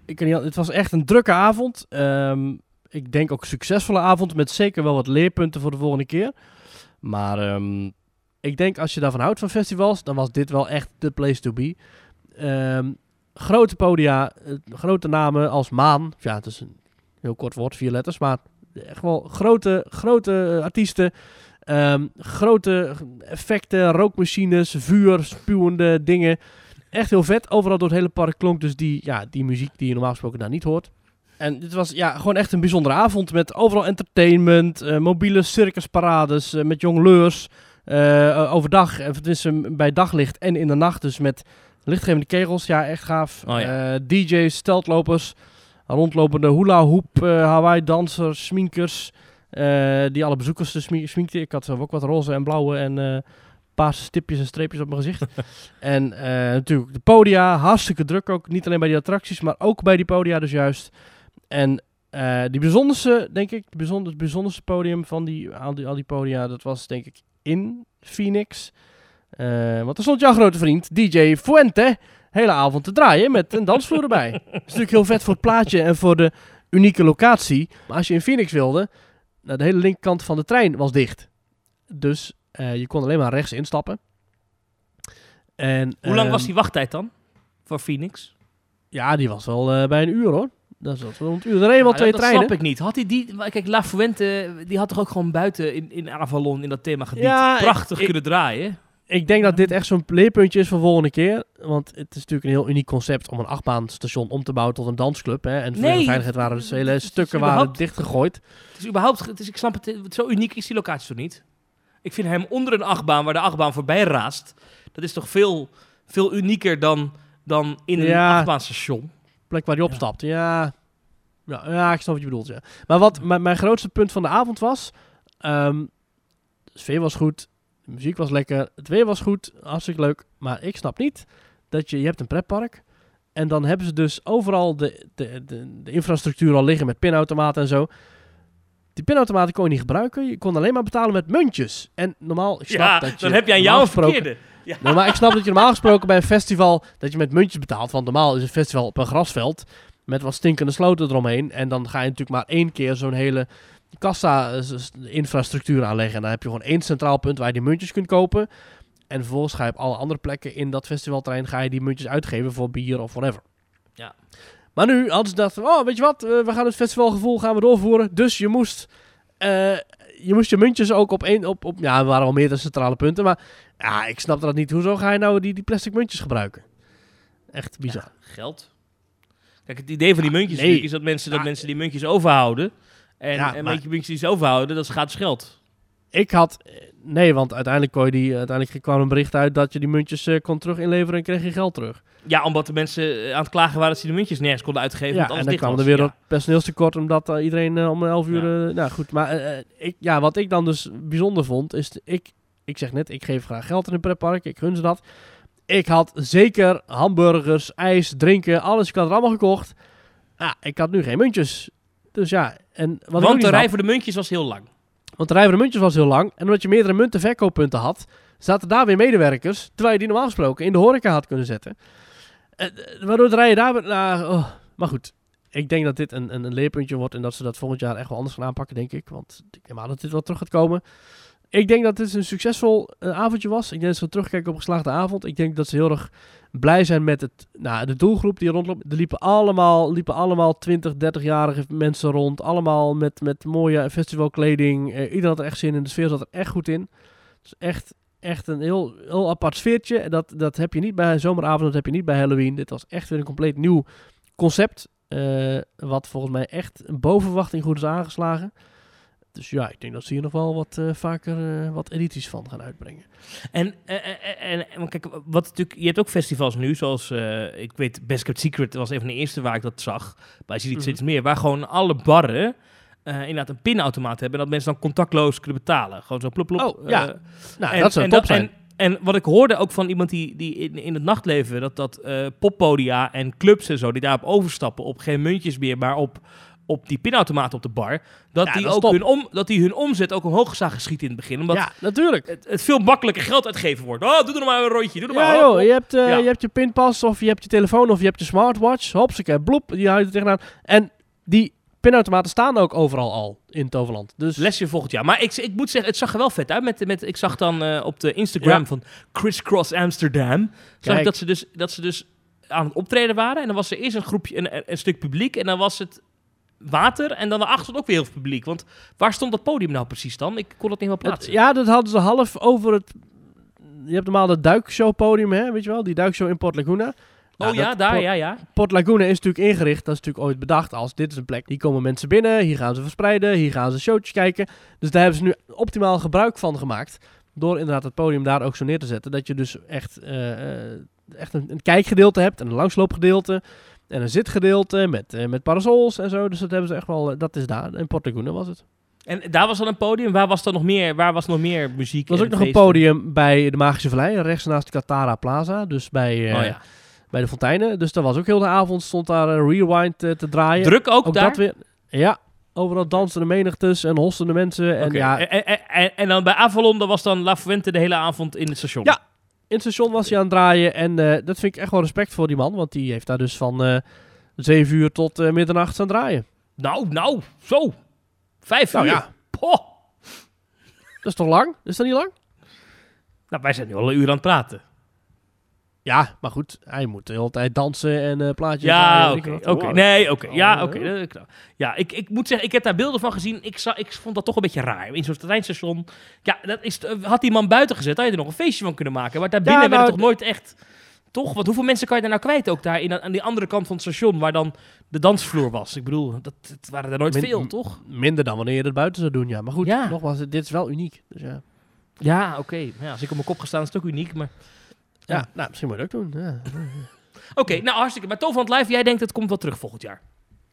ik kan niet, al- het was echt een drukke avond. Ehm, ik denk ook een succesvolle avond met zeker wel wat leerpunten voor de volgende keer. Maar ehm, ik denk als je daarvan houdt van festivals, dan was dit wel echt de place to be. Ehm, grote podia, eh, grote namen als Maan. Ja, het is een heel kort woord, vier letters, maar echt wel grote, grote eh, artiesten. Ehm, grote effecten, rookmachines, vuur, spuwende dingen. Echt heel vet. Overal door het hele park klonk dus die, ja, die muziek die je normaal gesproken daar niet hoort. En dit was ja, gewoon echt een bijzondere avond met overal entertainment, eh, mobiele circusparades met jongleurs. Eh, overdag, en het is een- bij daglicht en in de nacht dus met lichtgevende kegels. Ja, echt gaaf. Oh ja. Eh, DJ's, steltlopers, rondlopende hula hoop, eh, Hawaii dansers, sminkers. die alle bezoekers dus sminkten. Ik had zelf ook wat roze en blauwe en paarse stipjes en streepjes op mijn gezicht. en natuurlijk de podia, hartstikke druk ook. Niet alleen bij die attracties, maar ook bij die podia dus juist. En die bijzonderste, denk ik, het bijzonderste podium van die, al, die, al die podia, dat was denk ik in Phoenix. Eh, want er stond jouw grote vriend, DJ Fuente, hele avond te draaien met een dansvloer erbij. Dat is natuurlijk heel vet voor het plaatje en voor de unieke locatie. Maar als je in Phoenix wilde, nou, de hele linkerkant van de trein was dicht. Dus eh, je kon alleen maar rechts instappen. En, Hoe lang ehm, was die wachttijd dan? Voor Phoenix? Ja, die was wel eh, bij een uur hoor. Dat is. Er reden wel Nou, twee dat, treinen. Dat snap ik niet. Had hij die... Kijk, La Fuente, die had toch ook gewoon buiten in, in Avalon, in dat themagebied, Ja, prachtig ik- kunnen draaien? Ik denk dat dit echt zo'n leerpuntje is voor volgende keer. Want het is natuurlijk een heel uniek concept om een achtbaanstation om te bouwen tot een dansclub. Hè? En voor Nee, de veiligheid waren dus hele stukken waren dichtgegooid. Het is überhaupt... Het is, ik snap het, het- zo uniek is die locatie toch niet? Ik vind hem onder een achtbaan, waar de achtbaan voorbij raast, dat is toch veel, veel unieker dan, dan in een Ja. achtbaanstation? Plek waar hij Ja. opstapt. Ja. Ja, ja, ik snap wat je bedoelt. Ja. Maar wat mijn, grootste punt van de avond was... ehm, de sfeer was goed, de muziek was lekker, het weer was goed, hartstikke leuk. Maar ik snap niet dat je... Je hebt een pretpark en dan hebben ze dus overal de, de, de, de infrastructuur al liggen met pinautomaten en zo. Die pinautomaten kon je niet gebruiken. Je kon alleen maar betalen met muntjes. En normaal, ik snap Ja, dat je... dan heb je aan normaal jou een gesproken- verkeerde. Ja. Nee, maar ik snap dat je normaal gesproken bij een festival dat je met muntjes betaalt. Want normaal is een festival op een grasveld met wat stinkende sloten eromheen. En dan ga je natuurlijk maar één keer zo'n hele kassa-infrastructuur aanleggen. En dan heb je gewoon één centraal punt waar je die muntjes kunt kopen. En vervolgens ga je op alle andere plekken in dat festivalterrein ga je die muntjes uitgeven voor bier of whatever. Ja. Maar nu hadden ze gedacht, oh weet je wat, eh, we gaan het festivalgevoel gaan we doorvoeren. Dus je moest, eh, je moest je muntjes ook op één, op, op, ja, er waren wel meerdere centrale punten. Maar ja, ik snap dat niet. Hoezo ga je nou die, die plastic muntjes gebruiken? Echt bizar. Ja, geld. Kijk, het idee van die muntjes nee. natuurlijk is dat mensen, dat Ja. mensen die muntjes overhouden. En, Ja, en maar- muntjes die ze overhouden, dat is gratis geld. Ik had, nee, want uiteindelijk, kon je die, uiteindelijk kwam een bericht uit dat je die muntjes eh, kon terug inleveren en kreeg je geld terug. Ja, omdat de mensen eh, aan het klagen waren dat ze de muntjes nergens konden uitgeven. Ja, en dan kwam er weer Ja. een personeelstekort omdat eh, iedereen eh, om 11 uur... nou goed, maar ik, ja, wat ik dan dus bijzonder vond, is... ik, ik zeg net, ik geef graag geld in een pretpark, ik gun ze dat. Ik had zeker hamburgers, ijs, drinken, alles. Ik had het allemaal gekocht. Ja, ik had nu geen muntjes. Dus ja, en wat Want de rij voor de muntjes was heel lang. Want de rij voor de muntjes was heel lang. En omdat je meerdere muntenverkooppunten had, zaten daar weer medewerkers. Terwijl je die normaal gesproken in de horeca had kunnen zetten. Eh, eh, waardoor de rijen daar... Nou, oh. Maar goed, ik denk dat dit een, een, een leerpuntje wordt. En dat ze dat volgend jaar echt wel anders gaan aanpakken, denk ik. Want ik denk maar dat dit wel terug gaat komen. Ik denk dat dit een succesvol eh, avondje was. Ik denk dat ze terugkijken op een geslaagde avond. Ik denk dat ze heel erg blij zijn met het, nou, de doelgroep die rondloopt. Er liepen allemaal, liepen allemaal 20, 30-jarige mensen rond. Allemaal met, met mooie festivalkleding. Eh, iedereen had er echt zin in. De sfeer zat er echt goed in. Is echt, echt een heel, heel apart sfeertje. Dat, dat heb je niet bij zomeravond. Dat heb je niet bij Halloween. Dit was echt weer een compleet nieuw concept. eh, wat volgens mij echt boven verwachting goed is aangeslagen. Dus ja, ik denk dat ze hier nog wel wat eh, vaker eh, wat edities van gaan uitbrengen. En, eh, en, en kijk, wat natuurlijk, je hebt ook festivals nu, zoals ik weet, Best Kept Secret was een van de eerste waar ik dat zag. Maar je ziet het steeds meer, waar gewoon alle barren inderdaad een pinautomaat hebben en dat mensen dan contactloos kunnen betalen. Gewoon zo plop plop. Oh, ja. Nou, en, dat zou en top zijn. En, en wat ik hoorde ook van iemand die, die in, in het nachtleven, dat, dat poppodia en clubs en zo, die daarop overstappen, op geen muntjes meer, maar op, op die pinautomaten op de bar, dat, Ja, die dat ook top. hun, om, dat die hun omzet ook omhoog zagen schieten in het begin. Omdat ja, natuurlijk. het, het veel makkelijker geld uitgeven wordt. Oh, doe er maar een rondje, doe er maar. Ja, hop, joh, je hebt, eh, Ja. je hebt je pinpas of je hebt je telefoon of je hebt je smartwatch. Hopsake, bloep, die houdt er tegenaan. En die pinautomaten staan ook overal al in Toverland. Dus Lesje volgend jaar. Maar ik, ik moet zeggen, het zag er wel vet uit. Met, met, ik zag dan eh, op de Instagram Ja. van Crisscross Amsterdam. Zag Kijk. ik dat ze, dus, dat ze dus aan het optreden waren. En dan was er eerst een groepje, een, een stuk publiek. En dan was het water. En dan daarachter stond ook weer heel veel publiek. Want waar stond dat podium nou precies dan? Ik kon het niet helemaal het- plaatsen. ja, dat hadden ze half over het... Je hebt normaal het duikshowpodium, hè, weet je wel? Die duikshow in Port Laguna. Nou, oh ja, dat daar, Port- ja, ja. Port Laguna is natuurlijk ingericht, dat is natuurlijk ooit bedacht als dit is een plek. Hier komen mensen binnen, hier gaan ze verspreiden, hier gaan ze showtjes kijken. Dus daar hebben ze nu optimaal gebruik van gemaakt. Door inderdaad het podium daar ook zo neer te zetten. Dat je dus echt, eh, eh, echt een, een kijkgedeelte hebt en een langsloopgedeelte. En een zitgedeelte met, eh, met parasols en zo. Dus dat hebben ze echt wel, eh, dat is daar. In Port Laguna was het. En daar was dan een podium. Waar was dan nog meer, waar was nog meer muziek? Er was ook nog een podium bij de Magische Vallei, rechts naast de Katara Plaza. Dus bij, eh, Oh ja. bij de fonteinen. Dus daar was ook heel de avond, stond daar een rewind te draaien. Druk ook, ook daar? dat weer. Ja, overal dansende menigtes en hostende mensen. En ja, En, en, en, en dan bij Avalon, dat was dan La Fuente de hele avond in het station. Ja. In het station was hij aan het draaien. En eh, dat vind ik echt wel respect voor die man. Want die heeft daar dus van eh 7 uur tot eh, middernacht aan het draaien. Nou, nou, zo. Vijf Nou uur. ja. Poh. Dat is toch lang? Is dat niet lang? Nou, wij zijn nu al een uur aan het praten. Ja, maar goed. Hij moet de hele tijd dansen en eh plaatjes Ja, oké. Nee, oké. Oh, Ja, ja. oké. Ja, ik, ik moet zeggen, ik heb daar beelden van gezien. Ik, zag, ik vond dat toch een beetje raar. In zo'n treinstation. Ja, dat is, eh, had die man buiten gezet, had je er nog een feestje van kunnen maken. Maar daar binnen werd nou, het toch nooit echt... Toch? Want hoeveel mensen kan je daar nou kwijt ook daar in, aan die andere kant van het station waar dan de dansvloer was? Ik bedoel, dat, het waren er nooit Min- veel, toch? Minder dan wanneer je het buiten zou doen, ja. Maar goed, Ja. nogmaals, dit is wel uniek. Dus ja. Ja, oké. Ja, als ik op mijn kop ga staan is het ook uniek, maar... Ja, nou, misschien moet je het ook doen. Ja. Oké, nou hartstikke. Maar Toverland Live, jij denkt het komt wel terug volgend jaar.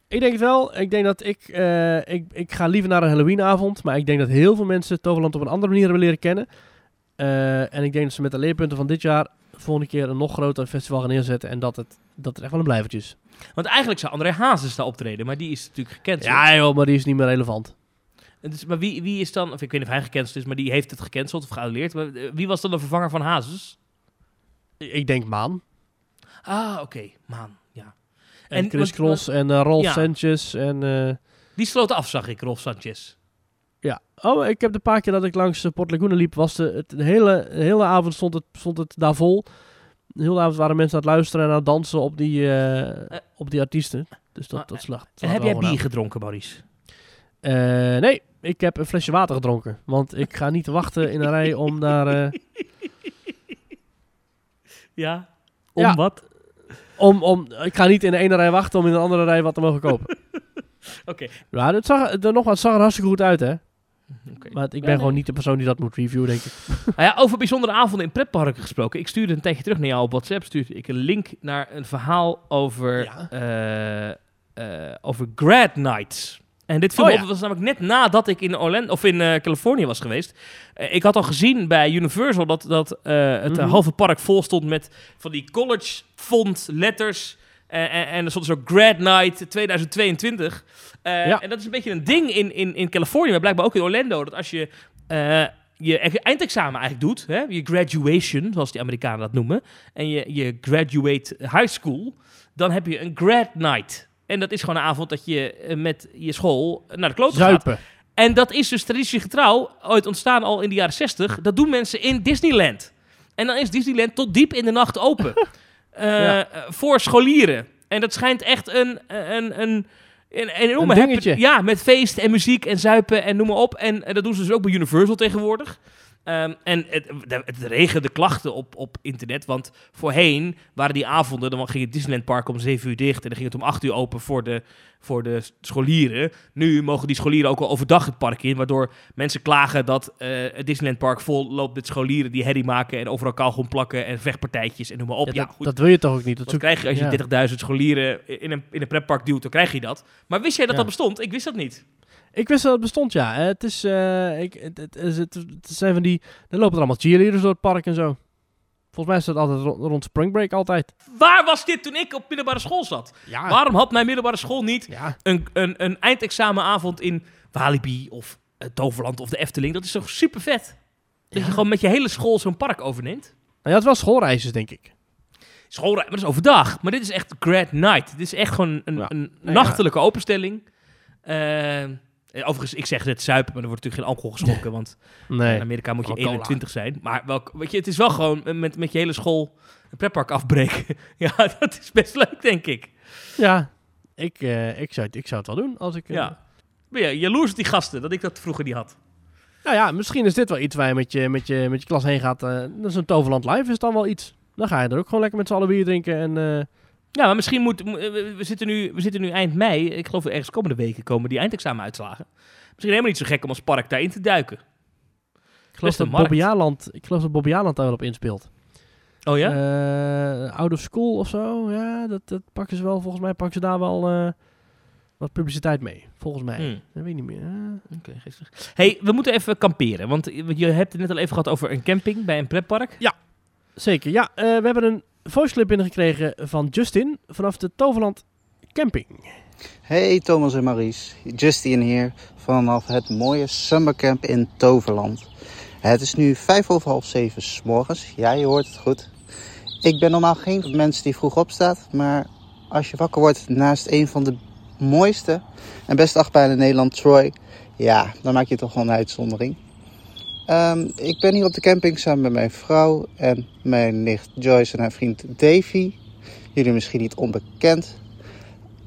Ik denk het wel. Ik denk dat ik, eh, ik... Ik ga liever naar een Halloweenavond. Maar ik denk dat heel veel mensen Toverland op een andere manier hebben leren kennen. Eh, en ik denk dat ze met de leerpunten van dit jaar... volgende keer een nog groter festival gaan neerzetten. En dat het, dat het echt wel een blijvertje is. Want eigenlijk zou André Hazes daar optreden, maar die is natuurlijk gecanceld. Ja joh, maar die is niet meer relevant. Dus, maar wie, wie is dan, of ik weet niet of hij gecanceld is, maar die heeft het gecanceld of geannuleerd. Maar, eh, wie was dan de vervanger van Hazes? Ik denk Maan. Ah, oké, man, ja. En, En Chris Cross en eh, Rolf Ja. Sanchez. En, eh, Die sloot af, zag ik, Rolf Sanchez. ja. Oh, ik heb de paar keer dat ik langs eh, Port Laguna liep... Was de, het, de, hele, de hele avond stond het, stond het daar vol. De hele avond waren mensen aan het luisteren en aan het dansen op die, op die artiesten. Dus dat, dat slacht. En heb jij bier gedronken. Eh, nee, ik heb een flesje water gedronken. Want ik ga niet wachten in een rij om daar... eh, Ja. Om Ja. wat? om, om, ik ga niet in de ene rij wachten om in de andere rij wat te mogen kopen. Oké. Ja, het zag, er, nog wat, het zag er hartstikke goed uit, hè. Oké. Maar ik ben Ja, nee. gewoon niet de persoon die dat moet reviewen, denk ik. Nou ja, over bijzondere avonden in pretparken gesproken. Ik stuurde een tijdje terug naar jou op WhatsApp. Stuurde ik een link naar een verhaal over, Ja. eh, eh, over Grad Nights. En dit viel Oh ja. op, was namelijk net nadat ik in, Orlando, of in eh, Californië was geweest. Eh, ik had al gezien bij Universal dat, dat eh, het Mhm. halve park vol stond met van die college font letters. En, en er stond zo Grad Night 2022. Eh, Ja. En dat is een beetje een ding in, in, in Californië, maar blijkbaar ook in Orlando. Dat als je je e- eindexamen eigenlijk doet, hè, je graduation, zoals die Amerikanen dat noemen, en je, je graduate high school, dan heb je een grad night. En dat is gewoon een avond dat je eh, met je school naar de klote gaat. Zuipen. En dat is dus traditiegetrouw, ooit ontstaan al in de jaren 60. Dat doen mensen in Disneyland. En dan is Disneyland tot diep in de nacht open. Eh, Ja. eh, Voor scholieren. En dat schijnt echt een, een, een, een, een happen- dingetje. Ja, met feest en muziek en zuipen en noem maar op. En, en dat doen ze dus ook bij Universal tegenwoordig. Ehm, en het, het regende klachten op, op internet. Want voorheen waren die avonden, dan ging het Disneyland Park om 7 uur dicht. En dan ging het om 8 uur open voor de voor de scholieren. Nu mogen die scholieren ook al overdag het park in, waardoor mensen klagen dat eh, het Disneyland Park vol loopt met scholieren die herrie maken en overal kauwgom plakken en vechtpartijtjes en noem maar op. Ja, Ja, dat, goed. dat wil je toch ook niet? Dat Dat zoek- krijg je als je ja. 30.000 scholieren in een, in een pretpark duwt, dan krijg je dat. Maar wist jij dat Ja. dat bestond? Ik wist dat niet. Ik wist dat het bestond, ja. Eh, Het is, eh, ik, het, het, is- het, het zijn van die, er lopen er allemaal cheerleaders door het park en zo. Volgens mij is dat altijd ro- rond Spring Break altijd. Waar was dit toen ik op middelbare school zat? Ja. Waarom had mijn middelbare school niet Ja. een, een, een eindexamenavond in Walibi of eh, Toverland of de Efteling? Dat is toch super vet? Dat Ja. je gewoon met je hele school zo'n park overneemt. Nou, je had wel schoolreizes, denk ik. Schoolreis, maar dat is overdag. Maar dit is echt Grad Night. Dit is echt gewoon een, een nachtelijke openstelling. Eh, overigens, ik zeg het zuipen, maar er wordt natuurlijk geen alcohol geschonken, want Nee. in Amerika moet je Gewoon cola. 21 zijn. Maar wel, weet je, het is wel gewoon eh, met, met je hele school een pretpark afbreken. ja, dat is best leuk, denk ik. Ja, ik, eh, ik, zou, het- ik zou het wel doen als ik... eh, Ja. Ben je jaloers op die gasten, dat ik dat vroeger niet had. Nou ja, misschien is dit wel iets waar je met je, met je, met je klas heen gaat. eh dat is een Toverland Live is dan wel iets. Dan ga je er ook gewoon lekker met z'n allen bier drinken en... Ja, maar misschien moet... mo- eh, We zitten, nu, we zitten nu eind mei. Ik geloof ergens komende weken komen die eindexamenuitslagen. Misschien helemaal niet zo gek om als park daarin te duiken. ik, geloof dat. Bobby Aland, ik geloof dat Bobby daar wel op inspeelt. Oh ja? Eh, out of school of zo. Ja, dat, dat pakken ze wel. Volgens mij pakken ze daar wel eh, wat publiciteit mee. Volgens mij. Hmm. Dat weet ik niet meer. Oké, geestig. hey, we moeten even kamperen. Want je hebt het net al even gehad over een camping bij een pretpark. zeker. Ja, we hebben een voice clip binnengekregen van Justin vanaf de Toverland Camping. Hey Thomas en Maries, Justin hier vanaf het mooie summercamp in Toverland. Het is nu vijf over half zeven 's morgens. Ja, je hoort het goed. Ik ben normaal geen mens die vroeg opstaat, maar als je wakker wordt naast een van de mooiste en beste achtbanen in Nederland, Troy, ja, dan maak je toch wel een uitzondering. Ehm, ik ben hier op de camping samen met mijn vrouw en mijn nicht Joyce en haar vriend Davy. Jullie misschien niet onbekend.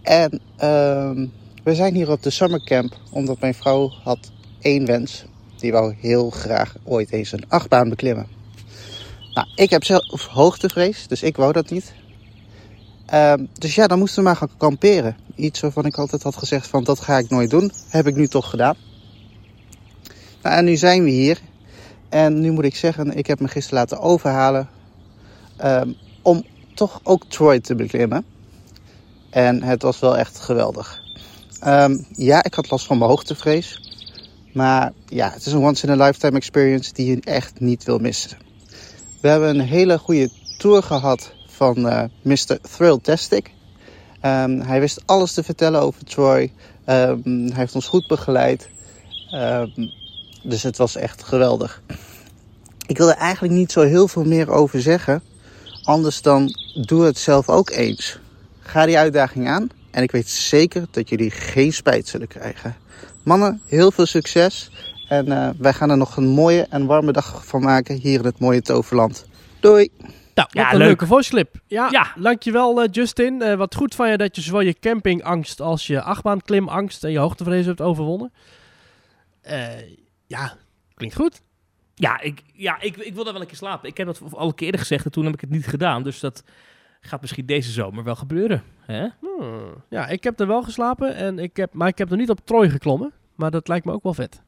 En ehm, we zijn hier op de summercamp omdat mijn vrouw had één wens. Die wou heel graag ooit eens een achtbaan beklimmen. Nou, ik heb zelf hoogtevrees, dus ik wou dat niet. Ehm, dus ja, dan moesten we maar gaan kamperen. Iets waarvan ik altijd had gezegd van dat ga ik nooit doen. Heb ik nu toch gedaan. Nou, en nu zijn we hier. En nu moet ik zeggen, ik heb me gisteren laten overhalen ehm, om toch ook Troy te beklimmen. En het was wel echt geweldig. Ehm, ja, ik had last van mijn hoogtevrees. Maar ja, het is een once in a lifetime experience die je echt niet wil missen. We hebben een hele goede tour gehad van eh Mr. Thrilltastic. Ehm hij wist alles te vertellen over Troy. Hij heeft ons goed begeleid. Dus het was echt geweldig. Ik wil er eigenlijk niet zo heel veel meer over zeggen. Anders dan doe het zelf ook eens. Ga die uitdaging aan en ik weet zeker dat jullie geen spijt zullen krijgen. Mannen, heel veel succes en eh, wij gaan er nog een mooie en warme dag van maken hier in het mooie Toverland. Doei! Nou, wat Ja, een leuk. leuke voice clip. Ja, Ja. dankjewel eh, Justin. Eh, wat goed van je dat je zowel je campingangst als je achtbaanklimangst en je hoogtevrees hebt overwonnen. Eh, ja, klinkt goed. Ja, ik, ja ik, ik wil daar wel een keer slapen. Ik heb dat al een keer eerder gezegd en toen heb ik het niet gedaan. Dus dat gaat misschien deze zomer wel gebeuren. Hè? Hmm. Ja, ik heb er wel geslapen, en ik heb, maar ik heb er niet op Troy geklommen. Maar dat lijkt me ook wel vet.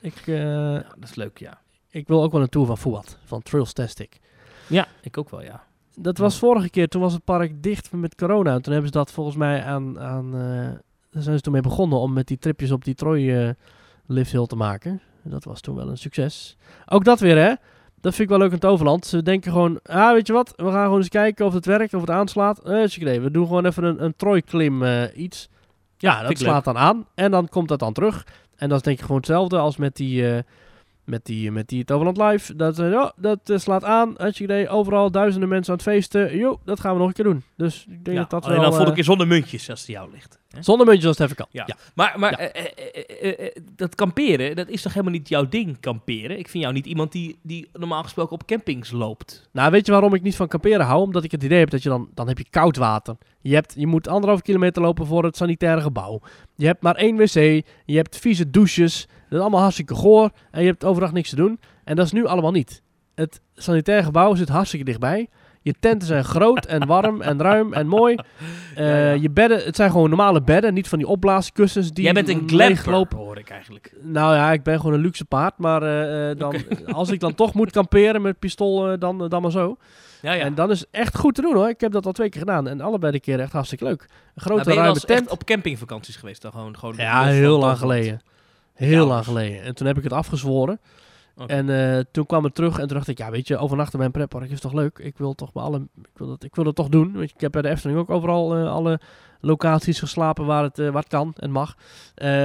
Ik, eh, Ja, dat is leuk, ja. ik wil ook wel een tour van Fuad, van Thrillstastic. Ja, ik ook wel, ja. Dat was vorige keer, toen was het park dicht met corona. En toen hebben ze dat volgens mij aan... aan eh, daar zijn ze toen mee begonnen om met die tripjes op die Troy eh lift hill te maken. En dat was toen wel een succes. Ook dat weer, hè? Dat vind ik wel leuk in Toverland. Ze denken gewoon, ah, weet je wat? We gaan gewoon eens kijken of het werkt, of het aanslaat. Eh, we doen gewoon even een, een Troy-klim eh, iets. Ja, dat ik slaat dan aan. En dan komt dat dan terug. En dat is denk ik gewoon hetzelfde als met die... eh, met die, met die Toverland Live. Dat, ja, dat slaat aan. Had je idee, overal duizenden mensen aan het feesten. Jo, dat gaan we nog een keer doen. Dus ik denk ja dat dat alleen wel... dan volgende eh, keer zonder muntjes als het jou ligt. Zonder muntjes als het even kan. Ja. Ja. Maar, maar Ja. eh, eh, eh, dat kamperen, dat is toch helemaal niet jouw ding, kamperen? Ik vind jou niet iemand die, die normaal gesproken op campings loopt. Nou, weet je waarom ik niet van kamperen hou? Omdat ik het idee heb dat je dan... Dan heb je koud water. Je, hebt, je moet anderhalf kilometer lopen voor het sanitaire gebouw. Je hebt maar één wc. Je hebt vieze douches. Dat is allemaal hartstikke goor. En je hebt overdag niks te doen. En dat is nu allemaal niet. Het sanitaire gebouw zit hartstikke dichtbij. Je tenten zijn groot en warm en ruim en mooi. Eh. Je bedden, het zijn gewoon normale bedden, niet van die opblaaskussens die Jij bent een glamper, hoor ik eigenlijk. Nou ja, ik ben gewoon een luxe paard, maar eh, eh, dan, als ik dan toch moet kamperen met pistool, dan, dan maar zo. Ja, ja. En dan is het echt goed te doen hoor. Ik heb dat al twee keer gedaan en allebei de keren echt hartstikke leuk. Een grote ruime tent. op campingvakanties geweest dan gewoon? gewoon Ja, heel lang geleden. Heel Ja, lang geleden. En toen heb ik het afgezworen. En eh, toen kwam het terug en toen dacht ik, ja weet je, overnachten bij een pretpark is toch leuk? Ik wil toch bij alle, ik wil dat, ik wil dat toch doen. Je, ik heb bij de Efteling ook overal eh, alle locaties geslapen waar het, het kan en mag.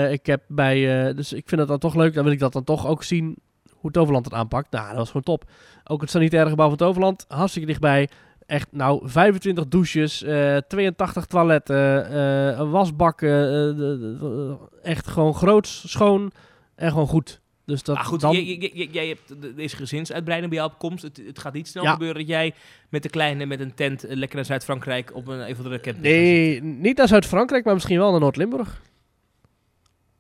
Ik heb bij, dus ik vind het dan toch leuk. Dan wil ik dat dan toch ook zien hoe Toverland het aanpakt. Nou, dat was gewoon top. Ook het sanitaire gebouw van Toverland, hartstikke dichtbij. Echt, nou, 25 douches, eh 82 toiletten, een wasbak. echt gewoon groot, schoon en gewoon goed. Dus dat ah, goed, dan, jij, hebt deze gezinsuitbreiding bij jou op komst. Het, het gaat niet snel Ja. gebeuren dat jij met de kleine met een tent eh, lekker naar Zuid-Frankrijk op een een van de camping Nee, niet naar Zuid-Frankrijk, maar misschien wel naar Noord-Limburg.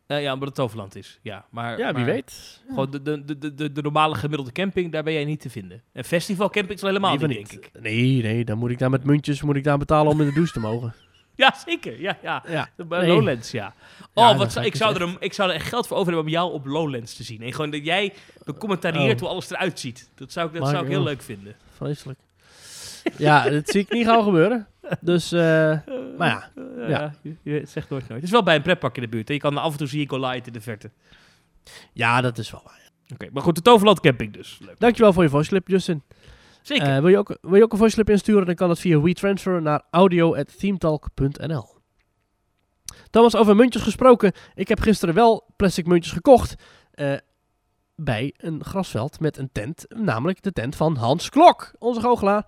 Eh, ja, omdat het Toverland is. Ja, maar, Ja, wie maar weet. Gewoon de, de, de, de, de normale gemiddelde camping, daar ben jij niet te vinden. Een festivalcamping is al helemaal niet, denk ik. Nee, nee, dan moet ik daar met muntjes moet ik daar betalen om in de douche te mogen. Ja, zeker. Ja, ja. Ja, Bij Nee. Lowlands, ja. Oh, wat zou, ik zou er, een- ik zou er echt geld voor over hebben om jou op Lowlands te zien. En gewoon dat jij becommentarieert Oh. hoe alles eruit ziet. Dat zou ik, dat Maar zou ik heel oh. leuk vinden. vreselijk. ja, dat zie ik niet gauw gebeuren. Dus, eh, maar ja. Eh, Ja. Je, je zegt nooit nooit. Het is wel bij een pretpark in de buurt. Hè? Je kan af en toe zie ik Goliath in de verte. Ja, dat is wel waar. Oké, maar goed, de Toverland camping dus. Leuk. Dankjewel voor je voice clip, Justin. Zeker. Eh, wil, je ook, wil je ook een voice clip insturen, dan kan dat via WeTransfer naar audio.themetalk.nl. Thomas, over muntjes gesproken. Ik heb gisteren wel plastic muntjes gekocht eh, bij een grasveld met een tent. Namelijk de tent van Hans Klok, onze goochelaar.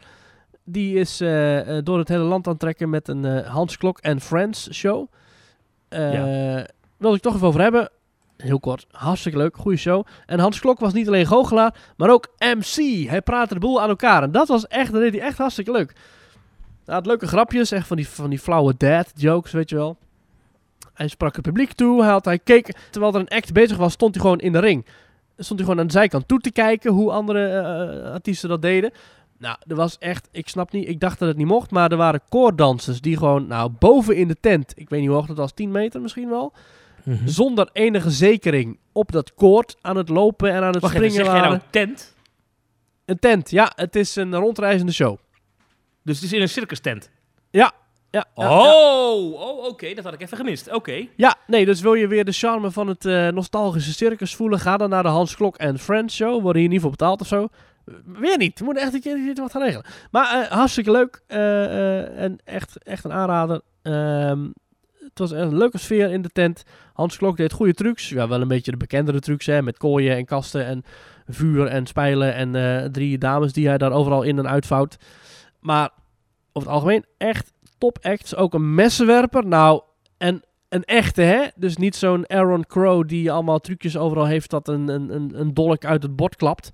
Die is eh, door het hele land aan het trekken met een Hans Klok and Friends show. Eh Wil ik toch even over hebben. Heel kort, hartstikke leuk, goede show. En Hans Klok was niet alleen goochelaar, maar ook MC. Hij praatte de boel aan elkaar. En dat was echt, dat deed hij echt hartstikke leuk. Hij had leuke grapjes, echt van die, van die flauwe dad jokes, weet je wel. Hij sprak het publiek toe, hij, hij keek, terwijl er een act bezig was, stond hij gewoon in de ring. Stond hij gewoon aan de zijkant toe te kijken hoe andere eh, artiesten dat deden. Nou, er was echt, ik snap niet, ik dacht dat het niet mocht, maar er waren koordansers die gewoon, nou, boven in de tent, ik weet niet hoe hoog dat was, 10 meter misschien wel, Mhm. zonder enige zekering op dat koord aan het lopen en aan het Wacht even, springen zeg jij waren. nou tent? Een tent, ja, het is een rondreizende show. Dus het is in een circus tent. Ja, ja, ja. oh, oh oké, dat had ik even gemist. Oké. Ja, nee, dus wil je weer de charme van het eh, nostalgische circus voelen, ga dan naar de Hans Klok en Friends show. Worden hier niet voor betaald of zo. Weer niet, we moeten echt een keer een wat gaan regelen. Maar eh, hartstikke leuk eh, en echt, echt een aanrader. Ehm, het was een leuke sfeer in de tent. Hans Klok deed goede trucs. Ja, wel een beetje de bekendere trucs, hè, met kooien en kasten en vuur en spijlen en eh, drie dames die hij daar overal in en uitvouwt. Maar over het algemeen echt top acts. Ook een messenwerper. Nou, en een echte, hè? Dus niet zo'n Aaron Crow die allemaal trucjes overal heeft dat een, een, een, een dolk uit het bord klapt.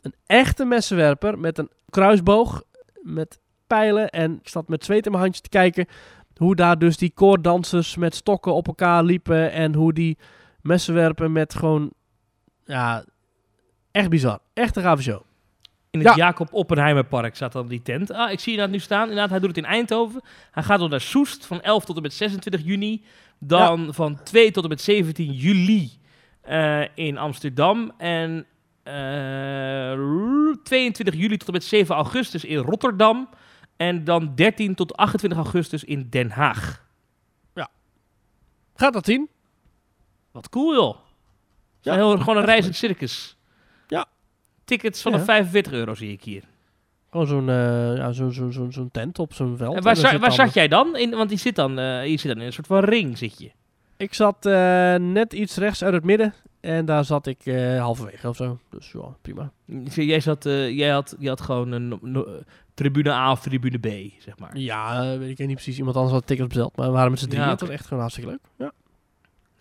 Een echte messenwerper met een kruisboog, met pijlen. En ik zat met zweet in mijn handje te kijken hoe daar dus die koorddansers met stokken op elkaar liepen. En hoe die messenwerpen met gewoon, ja, echt bizar. Echt een gave show. In het Ja. Jacob Oppenheimer Park staat dan die tent. Ah, ik zie inderdaad nu staan. Inderdaad, hij doet het in Eindhoven. Hij gaat door naar Soest van 11 tot en met 26 juni. Dan van 2 tot en met 17 juli eh, in Amsterdam. En eh, 22 juli tot en met 7 augustus in Rotterdam. En dan 13 tot 28 augustus in Den Haag. Gaat dat zien? Wat cool, joh. Ja, Ja, heel, gewoon een reizend circus. Ja. Tickets vanaf Ja. 45 euro zie ik hier. Gewoon zo'n eh, ja, zo'n zo'n zo'n zo'n tent op zo'n veld. En waar za- zat jij dan? In, want die zit dan, eh, je zit dan in een soort van ring, zit je. Ik zat eh, net iets rechts uit het midden. En daar zat ik eh, halverwege of zo. Dus ja, prima. Jij, zat, eh, jij had, je had gewoon een no- tribune A of tribune B, zeg maar. Ja, eh, weet ik niet precies. Iemand anders had tickets besteld. Maar we waren met z'n drieën. Ja, Het was echt gewoon hartstikke leuk. Ja.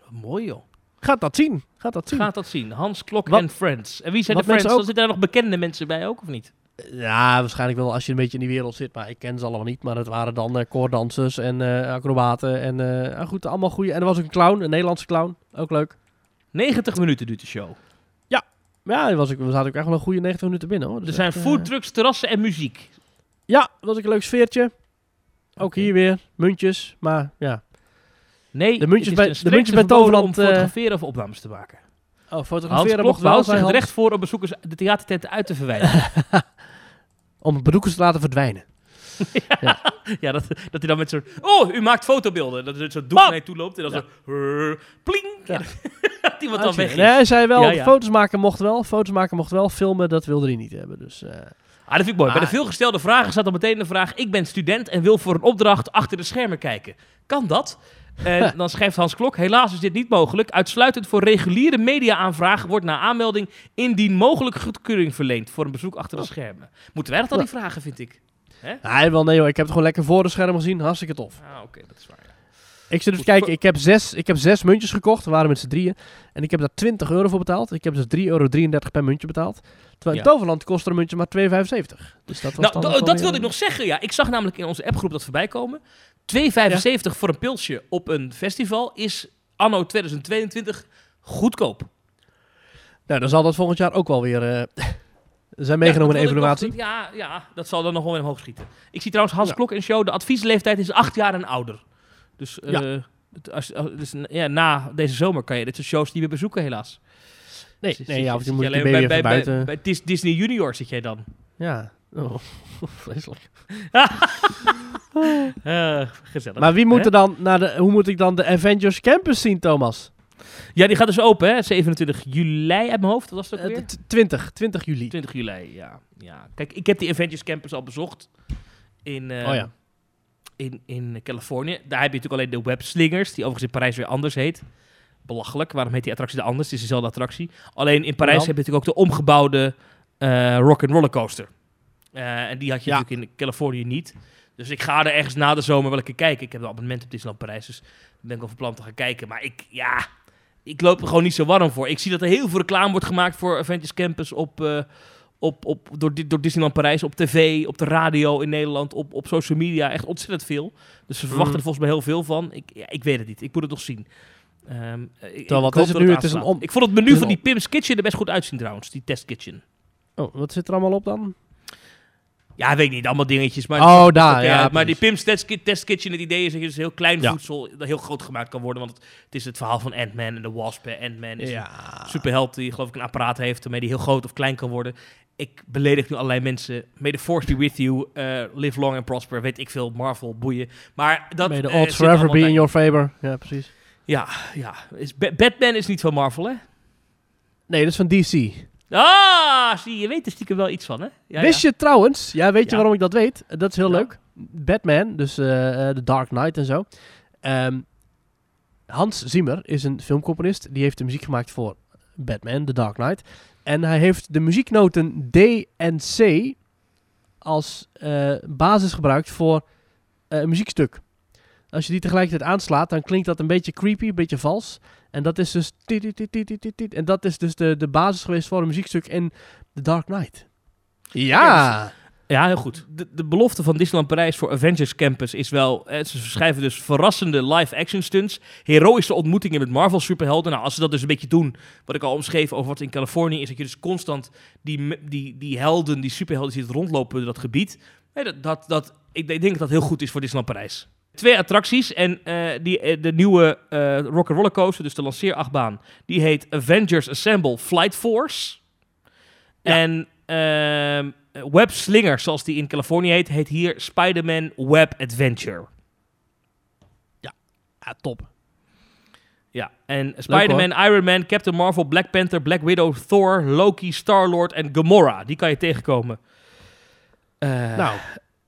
Mooi joh. Gaat dat zien. Gaat dat zien. Gaat dat zien. Hans Klok Wat- en Friends. En wie zijn wat de Friends? ook- zitten daar nog bekende mensen bij ook, of niet? Ja, waarschijnlijk wel als je een beetje in die wereld zit. Maar ik ken ze allemaal niet. Maar het waren dan eh koordansers en acrobaten. En ja, goed, allemaal goede. En er was ook een clown. Een Nederlandse clown. Ook leuk. 90 minuten duurt de show. Ja, er was ook, we zaten ook echt wel een goede 90 minuten binnen hoor. Dus er zijn echt, eh, foodtrucks, terrassen en muziek. Ja, was ik een leuk sfeertje. Ook hier weer, muntjes. Maar ja. Nee, De muntjes bij- de muntjes bij Toverland, om eh, fotograferen of opnames te maken. Oh, Hans fotograferen Klok mocht wel behoudt zijn zich het Hans. recht voor om bezoekers de theatertenten uit te verwijderen. Om bezoekers te laten verdwijnen. ja, dat, dat hij dan met zo'n... Oh, u maakt fotobeelden. Dat er zo'n doek je toe loopt en dan zo... "Rrr, Pling! Ja. dat iemand dan weg is. Nee, hij zei wel, Ja, ja. foto's maken mocht wel. Foto's maken mocht wel. Filmen, dat wilde hij niet hebben. Dus, eh, Ah, dat vind ik mooi. Bij de Ah. veelgestelde vragen staat dan meteen de vraag... Ik ben student en wil voor een opdracht achter de schermen kijken. Kan dat? En dan schrijft Hans Klok... Helaas is dit niet mogelijk. Uitsluitend voor reguliere media-aanvragen... wordt na aanmelding indien mogelijk goedkeuring verleend... voor een bezoek achter de Oh. schermen. Moeten wij dat dan niet vragen, vind ik? Hij wel, nee hoor, ik heb het gewoon lekker voor de scherm gezien. Hartstikke tof. Ah, oké, dat is waar. Ja. Ik zit dus kijken, ik heb, zes, ik heb zes muntjes gekocht. We waren met z'n drieën. En ik heb daar 20 euro voor betaald. Ik heb dus 3,33 euro per muntje betaald. Terwijl in Ja. Toverland kostte een muntje maar 2,75. Dus dat was Nou, dan dat wilde ik nog zeggen. Ja, ik zag namelijk in onze appgroep dat voorbij komen. 2,75 voor een pilsje op een festival is anno 2022 goedkoop. Nou, dan zal dat volgend jaar ook wel weer eh, zijn meegenomen in evaluatie. nog- ja, ja, dat zal dan nog wel weer omhoog schieten. Ik zie trouwens Hans Ja. Klok in show. De adviesleeftijd is acht jaar en ouder. Dus, eh, Ja. als, als- dus ja, na deze zomer kan je dit soort shows niet meer bezoeken, helaas. Nee, nee ja, of je moet je alleen bij, bij, buiten. bij Disney Junior zit jij dan. Ja. Oh, vreselijk. Eh, gezellig. Maar wie moet er dan naar de, hoe moet ik dan de Avengers Campus zien, Thomas? Ja, die gaat dus open, hè? 27 juli uit mijn hoofd. Wat was dat Eh, weer? t- 20, 20 juli. 20 juli, ja. ja. Kijk, ik heb die Avengers Campus al bezocht. In, eh, Oh ja. in, in Californië. Daar heb je natuurlijk alleen de webslingers, die overigens in Parijs weer anders heet. Belachelijk, waarom heet die attractie dan anders? Het is dezelfde attractie. Alleen in Parijs heb je natuurlijk ook de omgebouwde eh rock and roller coaster. En die had je Ja. natuurlijk in Californië niet. Dus ik ga er ergens na de zomer wel een keer kijken. Ik heb een abonnement op Disneyland Parijs, dus daar ben ik al van plan te gaan kijken. Maar ik, ja, ik loop er gewoon niet zo warm voor. Ik zie dat er heel veel reclame wordt gemaakt voor Avengers Campus op, eh, op, op, door, door Disneyland Parijs, op tv, op de radio in Nederland, op, op social media. Echt ontzettend veel. Dus ze verwachten Mm. er volgens mij heel veel van. Ik, ja, ik weet het niet. Ik moet het nog zien. Ik- ik wat hoop is het dat nu? Het is een aanslaat. om- Ik vond het menu van die Pim's Kitchen er best goed uitzien trouwens. Die testkitchen. Oh, wat zit er allemaal op dan? Ja, weet ik niet. Allemaal dingetjes. Maar Oh, daar, ja. Maar die. Pim's test, test Kitchen, het idee is dat je dus heel klein Ja. voedsel dat heel groot gemaakt kan worden. Want het, het is het verhaal van Ant-Man en de Wasp. Ant-Man is Ja. een superheld die geloof ik een apparaat heeft waarmee die heel groot of klein kan worden. Ik beledig nu allerlei mensen. May the force be with you. eh, live long and prosper. Weet ik veel. Marvel, boeien. Maar dat May the eh, odds forever be in your favor. Ja, precies. Ja, ja. Is Ba- Batman is niet van Marvel, hè? Nee, dat is van DC. Ah, zie je, weet er stiekem wel iets van, hè? Ja, Wist je trouwens, ja, weet je waarom ik dat weet? Eh, Dat is heel leuk. Batman, dus eh, eh, The Dark Knight en zo. Ehm, Hans Zimmer is een filmcomponist. Die heeft de muziek gemaakt voor Batman, The Dark Knight. En hij heeft de muzieknoten D en C als eh, basis gebruikt voor eh, een muziekstuk. Als je die tegelijkertijd aanslaat, dan klinkt dat een beetje creepy, een beetje vals. En dat is dus... En dat is dus de, de basis geweest voor een muziekstuk in The Dark Knight. Ja! Ja, heel goed. De, de belofte van Disneyland Parijs voor Avengers Campus is wel... eh, ze schrijven dus verrassende live-action stunts. Heroïsche ontmoetingen met Marvel superhelden. Nou, als ze dat dus een beetje doen, wat ik al omschreef over wat in Californië is, dat je dus constant die, die, die helden, die superhelden ziet rondlopen in dat gebied. Nee, dat, dat, dat, ik, ik denk dat dat heel goed is voor Disneyland Parijs. Twee attracties en eh, die, eh, de nieuwe eh rock roller coaster, dus de lanceerachtbaan, die heet Avengers Assemble Flight Force. Ja. En ehm Web Slinger, zoals die in Californië heet, heet hier Spider-Man Web Adventure. Ja, top. Ja, en Spider-Man, Iron Man, Captain Marvel, Black Panther, Black Widow, Thor, Loki, Star-Lord en Gamora. Die kan je tegenkomen. Eh, nou,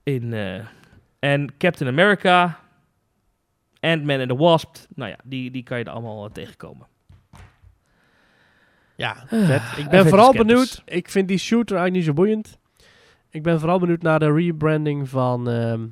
in, eh, en Captain America, Ant-Man en the Wasp. Nou ja, die, die kan je er allemaal eh, tegenkomen. ja, vet. Ik ben vooral benieuwd. Ik vind die shooter eigenlijk niet zo boeiend. Ik ben vooral benieuwd naar de rebranding van... ehm,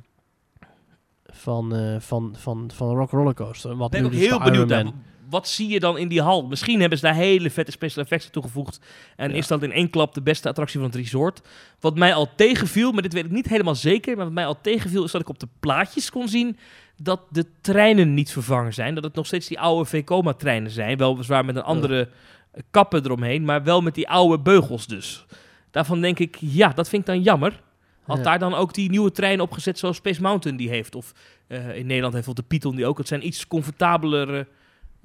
van, eh, van, van, van Rock Roller Coaster. Wat Ik ben nu ook dus heel benieuwd naar. Wat zie je dan in die hal? Misschien hebben ze daar hele vette special effects toegevoegd. En Ja. is dat in één klap de beste attractie van het resort. Wat mij al tegenviel, maar dit weet ik niet helemaal zeker. Maar wat mij al tegenviel is dat ik op de plaatjes kon zien dat de treinen niet vervangen zijn. Dat het nog steeds die oude Vekoma-treinen zijn. Weliswaar met een andere eh, kappen eromheen, maar wel met die oude beugels dus. Daarvan denk ik, ja, dat vind ik dan jammer. Had Ja. daar dan ook die nieuwe trein opgezet zoals Space Mountain die heeft? Of eh, in Nederland heeft bijvoorbeeld de Python die ook. Het zijn iets comfortabelere...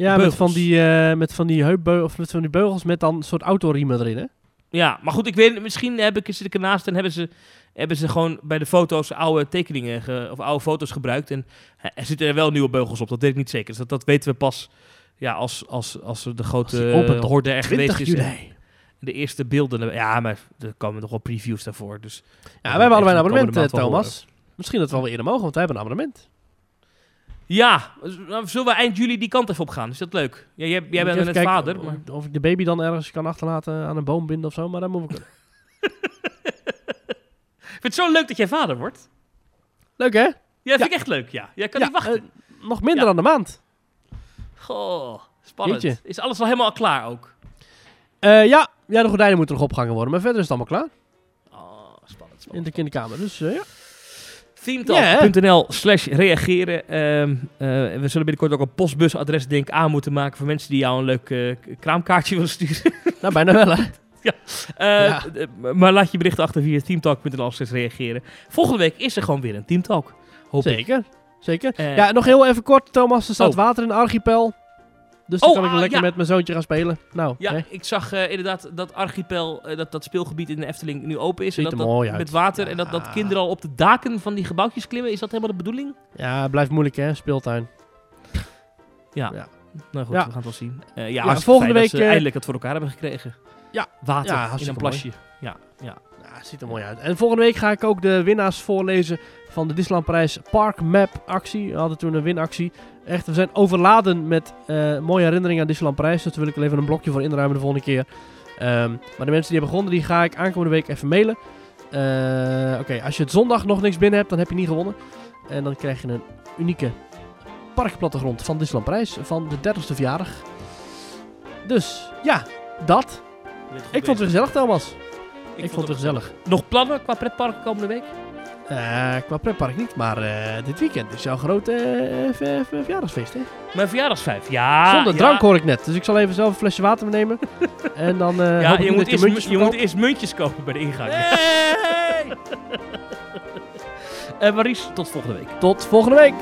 Ja, met beugels. van die, eh met van die heupbeugels, of met van die beugels met dan een soort autoriemen erin, hè? Ja, maar goed, ik weet misschien heb ik, zit ik ernaast en hebben ze, hebben ze gewoon bij de foto's oude tekeningen ge- of oude foto's gebruikt. En eh, er zitten er wel nieuwe beugels op, dat weet ik niet zeker. Dus dat, dat weten we pas ja, als, als, als de grote opent horde er geweest 20 is. juli. De eerste beelden. Ja, maar er komen nog wel previews daarvoor. Dus Ja, wij hebben allebei een abonnement, eh, Thomas. Misschien dat we wel eerder mogen, want wij hebben een abonnement. Ja, nou, zullen we eind juli die kant even op gaan? Is dat leuk? Ja, jij, jij bent net kijken vader. Of, Maar... of ik de baby dan ergens kan achterlaten aan een boom binden of zo, maar dat moet ik kunnen. Ik vind het zo leuk dat jij vader wordt. Leuk, hè? Ja, dat vind ik echt leuk, ja. Jij kan niet wachten. eh, nog minder dan een maand. Goh, spannend. Jeetje. Is alles al helemaal klaar ook? Eh, ja. ja, de gordijnen moeten nog opgehangen worden, maar verder is het allemaal klaar. Oh, spannend, In spannend. de kinderkamer, dus eh, ja. Themetalk.nl slash reageren. Ehm, eh, we zullen binnenkort ook een postbusadres denk aan moeten maken voor mensen die jou een leuk eh, kraamkaartje willen sturen. Nou, bijna wel, hè? Eh, Ja. m- Maar laat je bericht achter via teamtalk.nl slash reageren. Volgende week is er gewoon weer een Teamtalk. Hoop ik. Zeker, zeker. Eh, ja, nog heel even kort, Thomas. Er staat Oh. water in de archipel. Dus dan Oh, kan ik ah, lekker ja. met mijn zoontje gaan spelen. Nou, Ja, hè? ik zag eh, inderdaad dat Archipel, eh, dat, dat speelgebied in de Efteling nu open is. Ziet en dat, er dat uit. Met water en dat, dat kinderen al op de daken van die gebouwtjes klimmen. Is dat helemaal de bedoeling? ja, blijft moeilijk, hè? Speeltuin. Ja. Ja. Nou goed, we gaan het wel zien. Eh, ja, volgende week, eindelijk het voor elkaar hebben gekregen. Ja. Water in een plasje. Ja, ja. Ja, het ziet er mooi uit. En volgende week ga ik ook de winnaars voorlezen van de Disneyland Parijs Park Map actie. We hadden toen een winactie. Echt, we zijn overladen met eh, mooie herinneringen aan Disneyland Parijs. Dus daar wil ik er even een blokje voor inruimen de volgende keer. Ehm, maar de mensen die hebben gewonnen, die ga ik aankomende week even mailen. Eh, Oké, als je het zondag nog niks binnen hebt, dan heb je niet gewonnen. En dan krijg je een unieke parkplattegrond van Disneyland Parijs van de 30ste verjaardag. Dus, ja, dat. Ik vond het weer gezellig, Thomas. Ik, vond het weer gezellig. Nog plannen qua pretpark komende week? Eh, qua pretpark niet, maar eh, dit weekend is jouw grote ver- verjaardagsfeest, hè? Mijn verjaardagsvijf. Ja. Zonder ja. drank hoor ik net, dus ik zal even zelf een flesje water meenemen. en dan Ja, je, moet eerst, muntjes je moet eerst muntjes kopen bij de ingang. Hey! Maries, tot volgende week. Tot volgende week!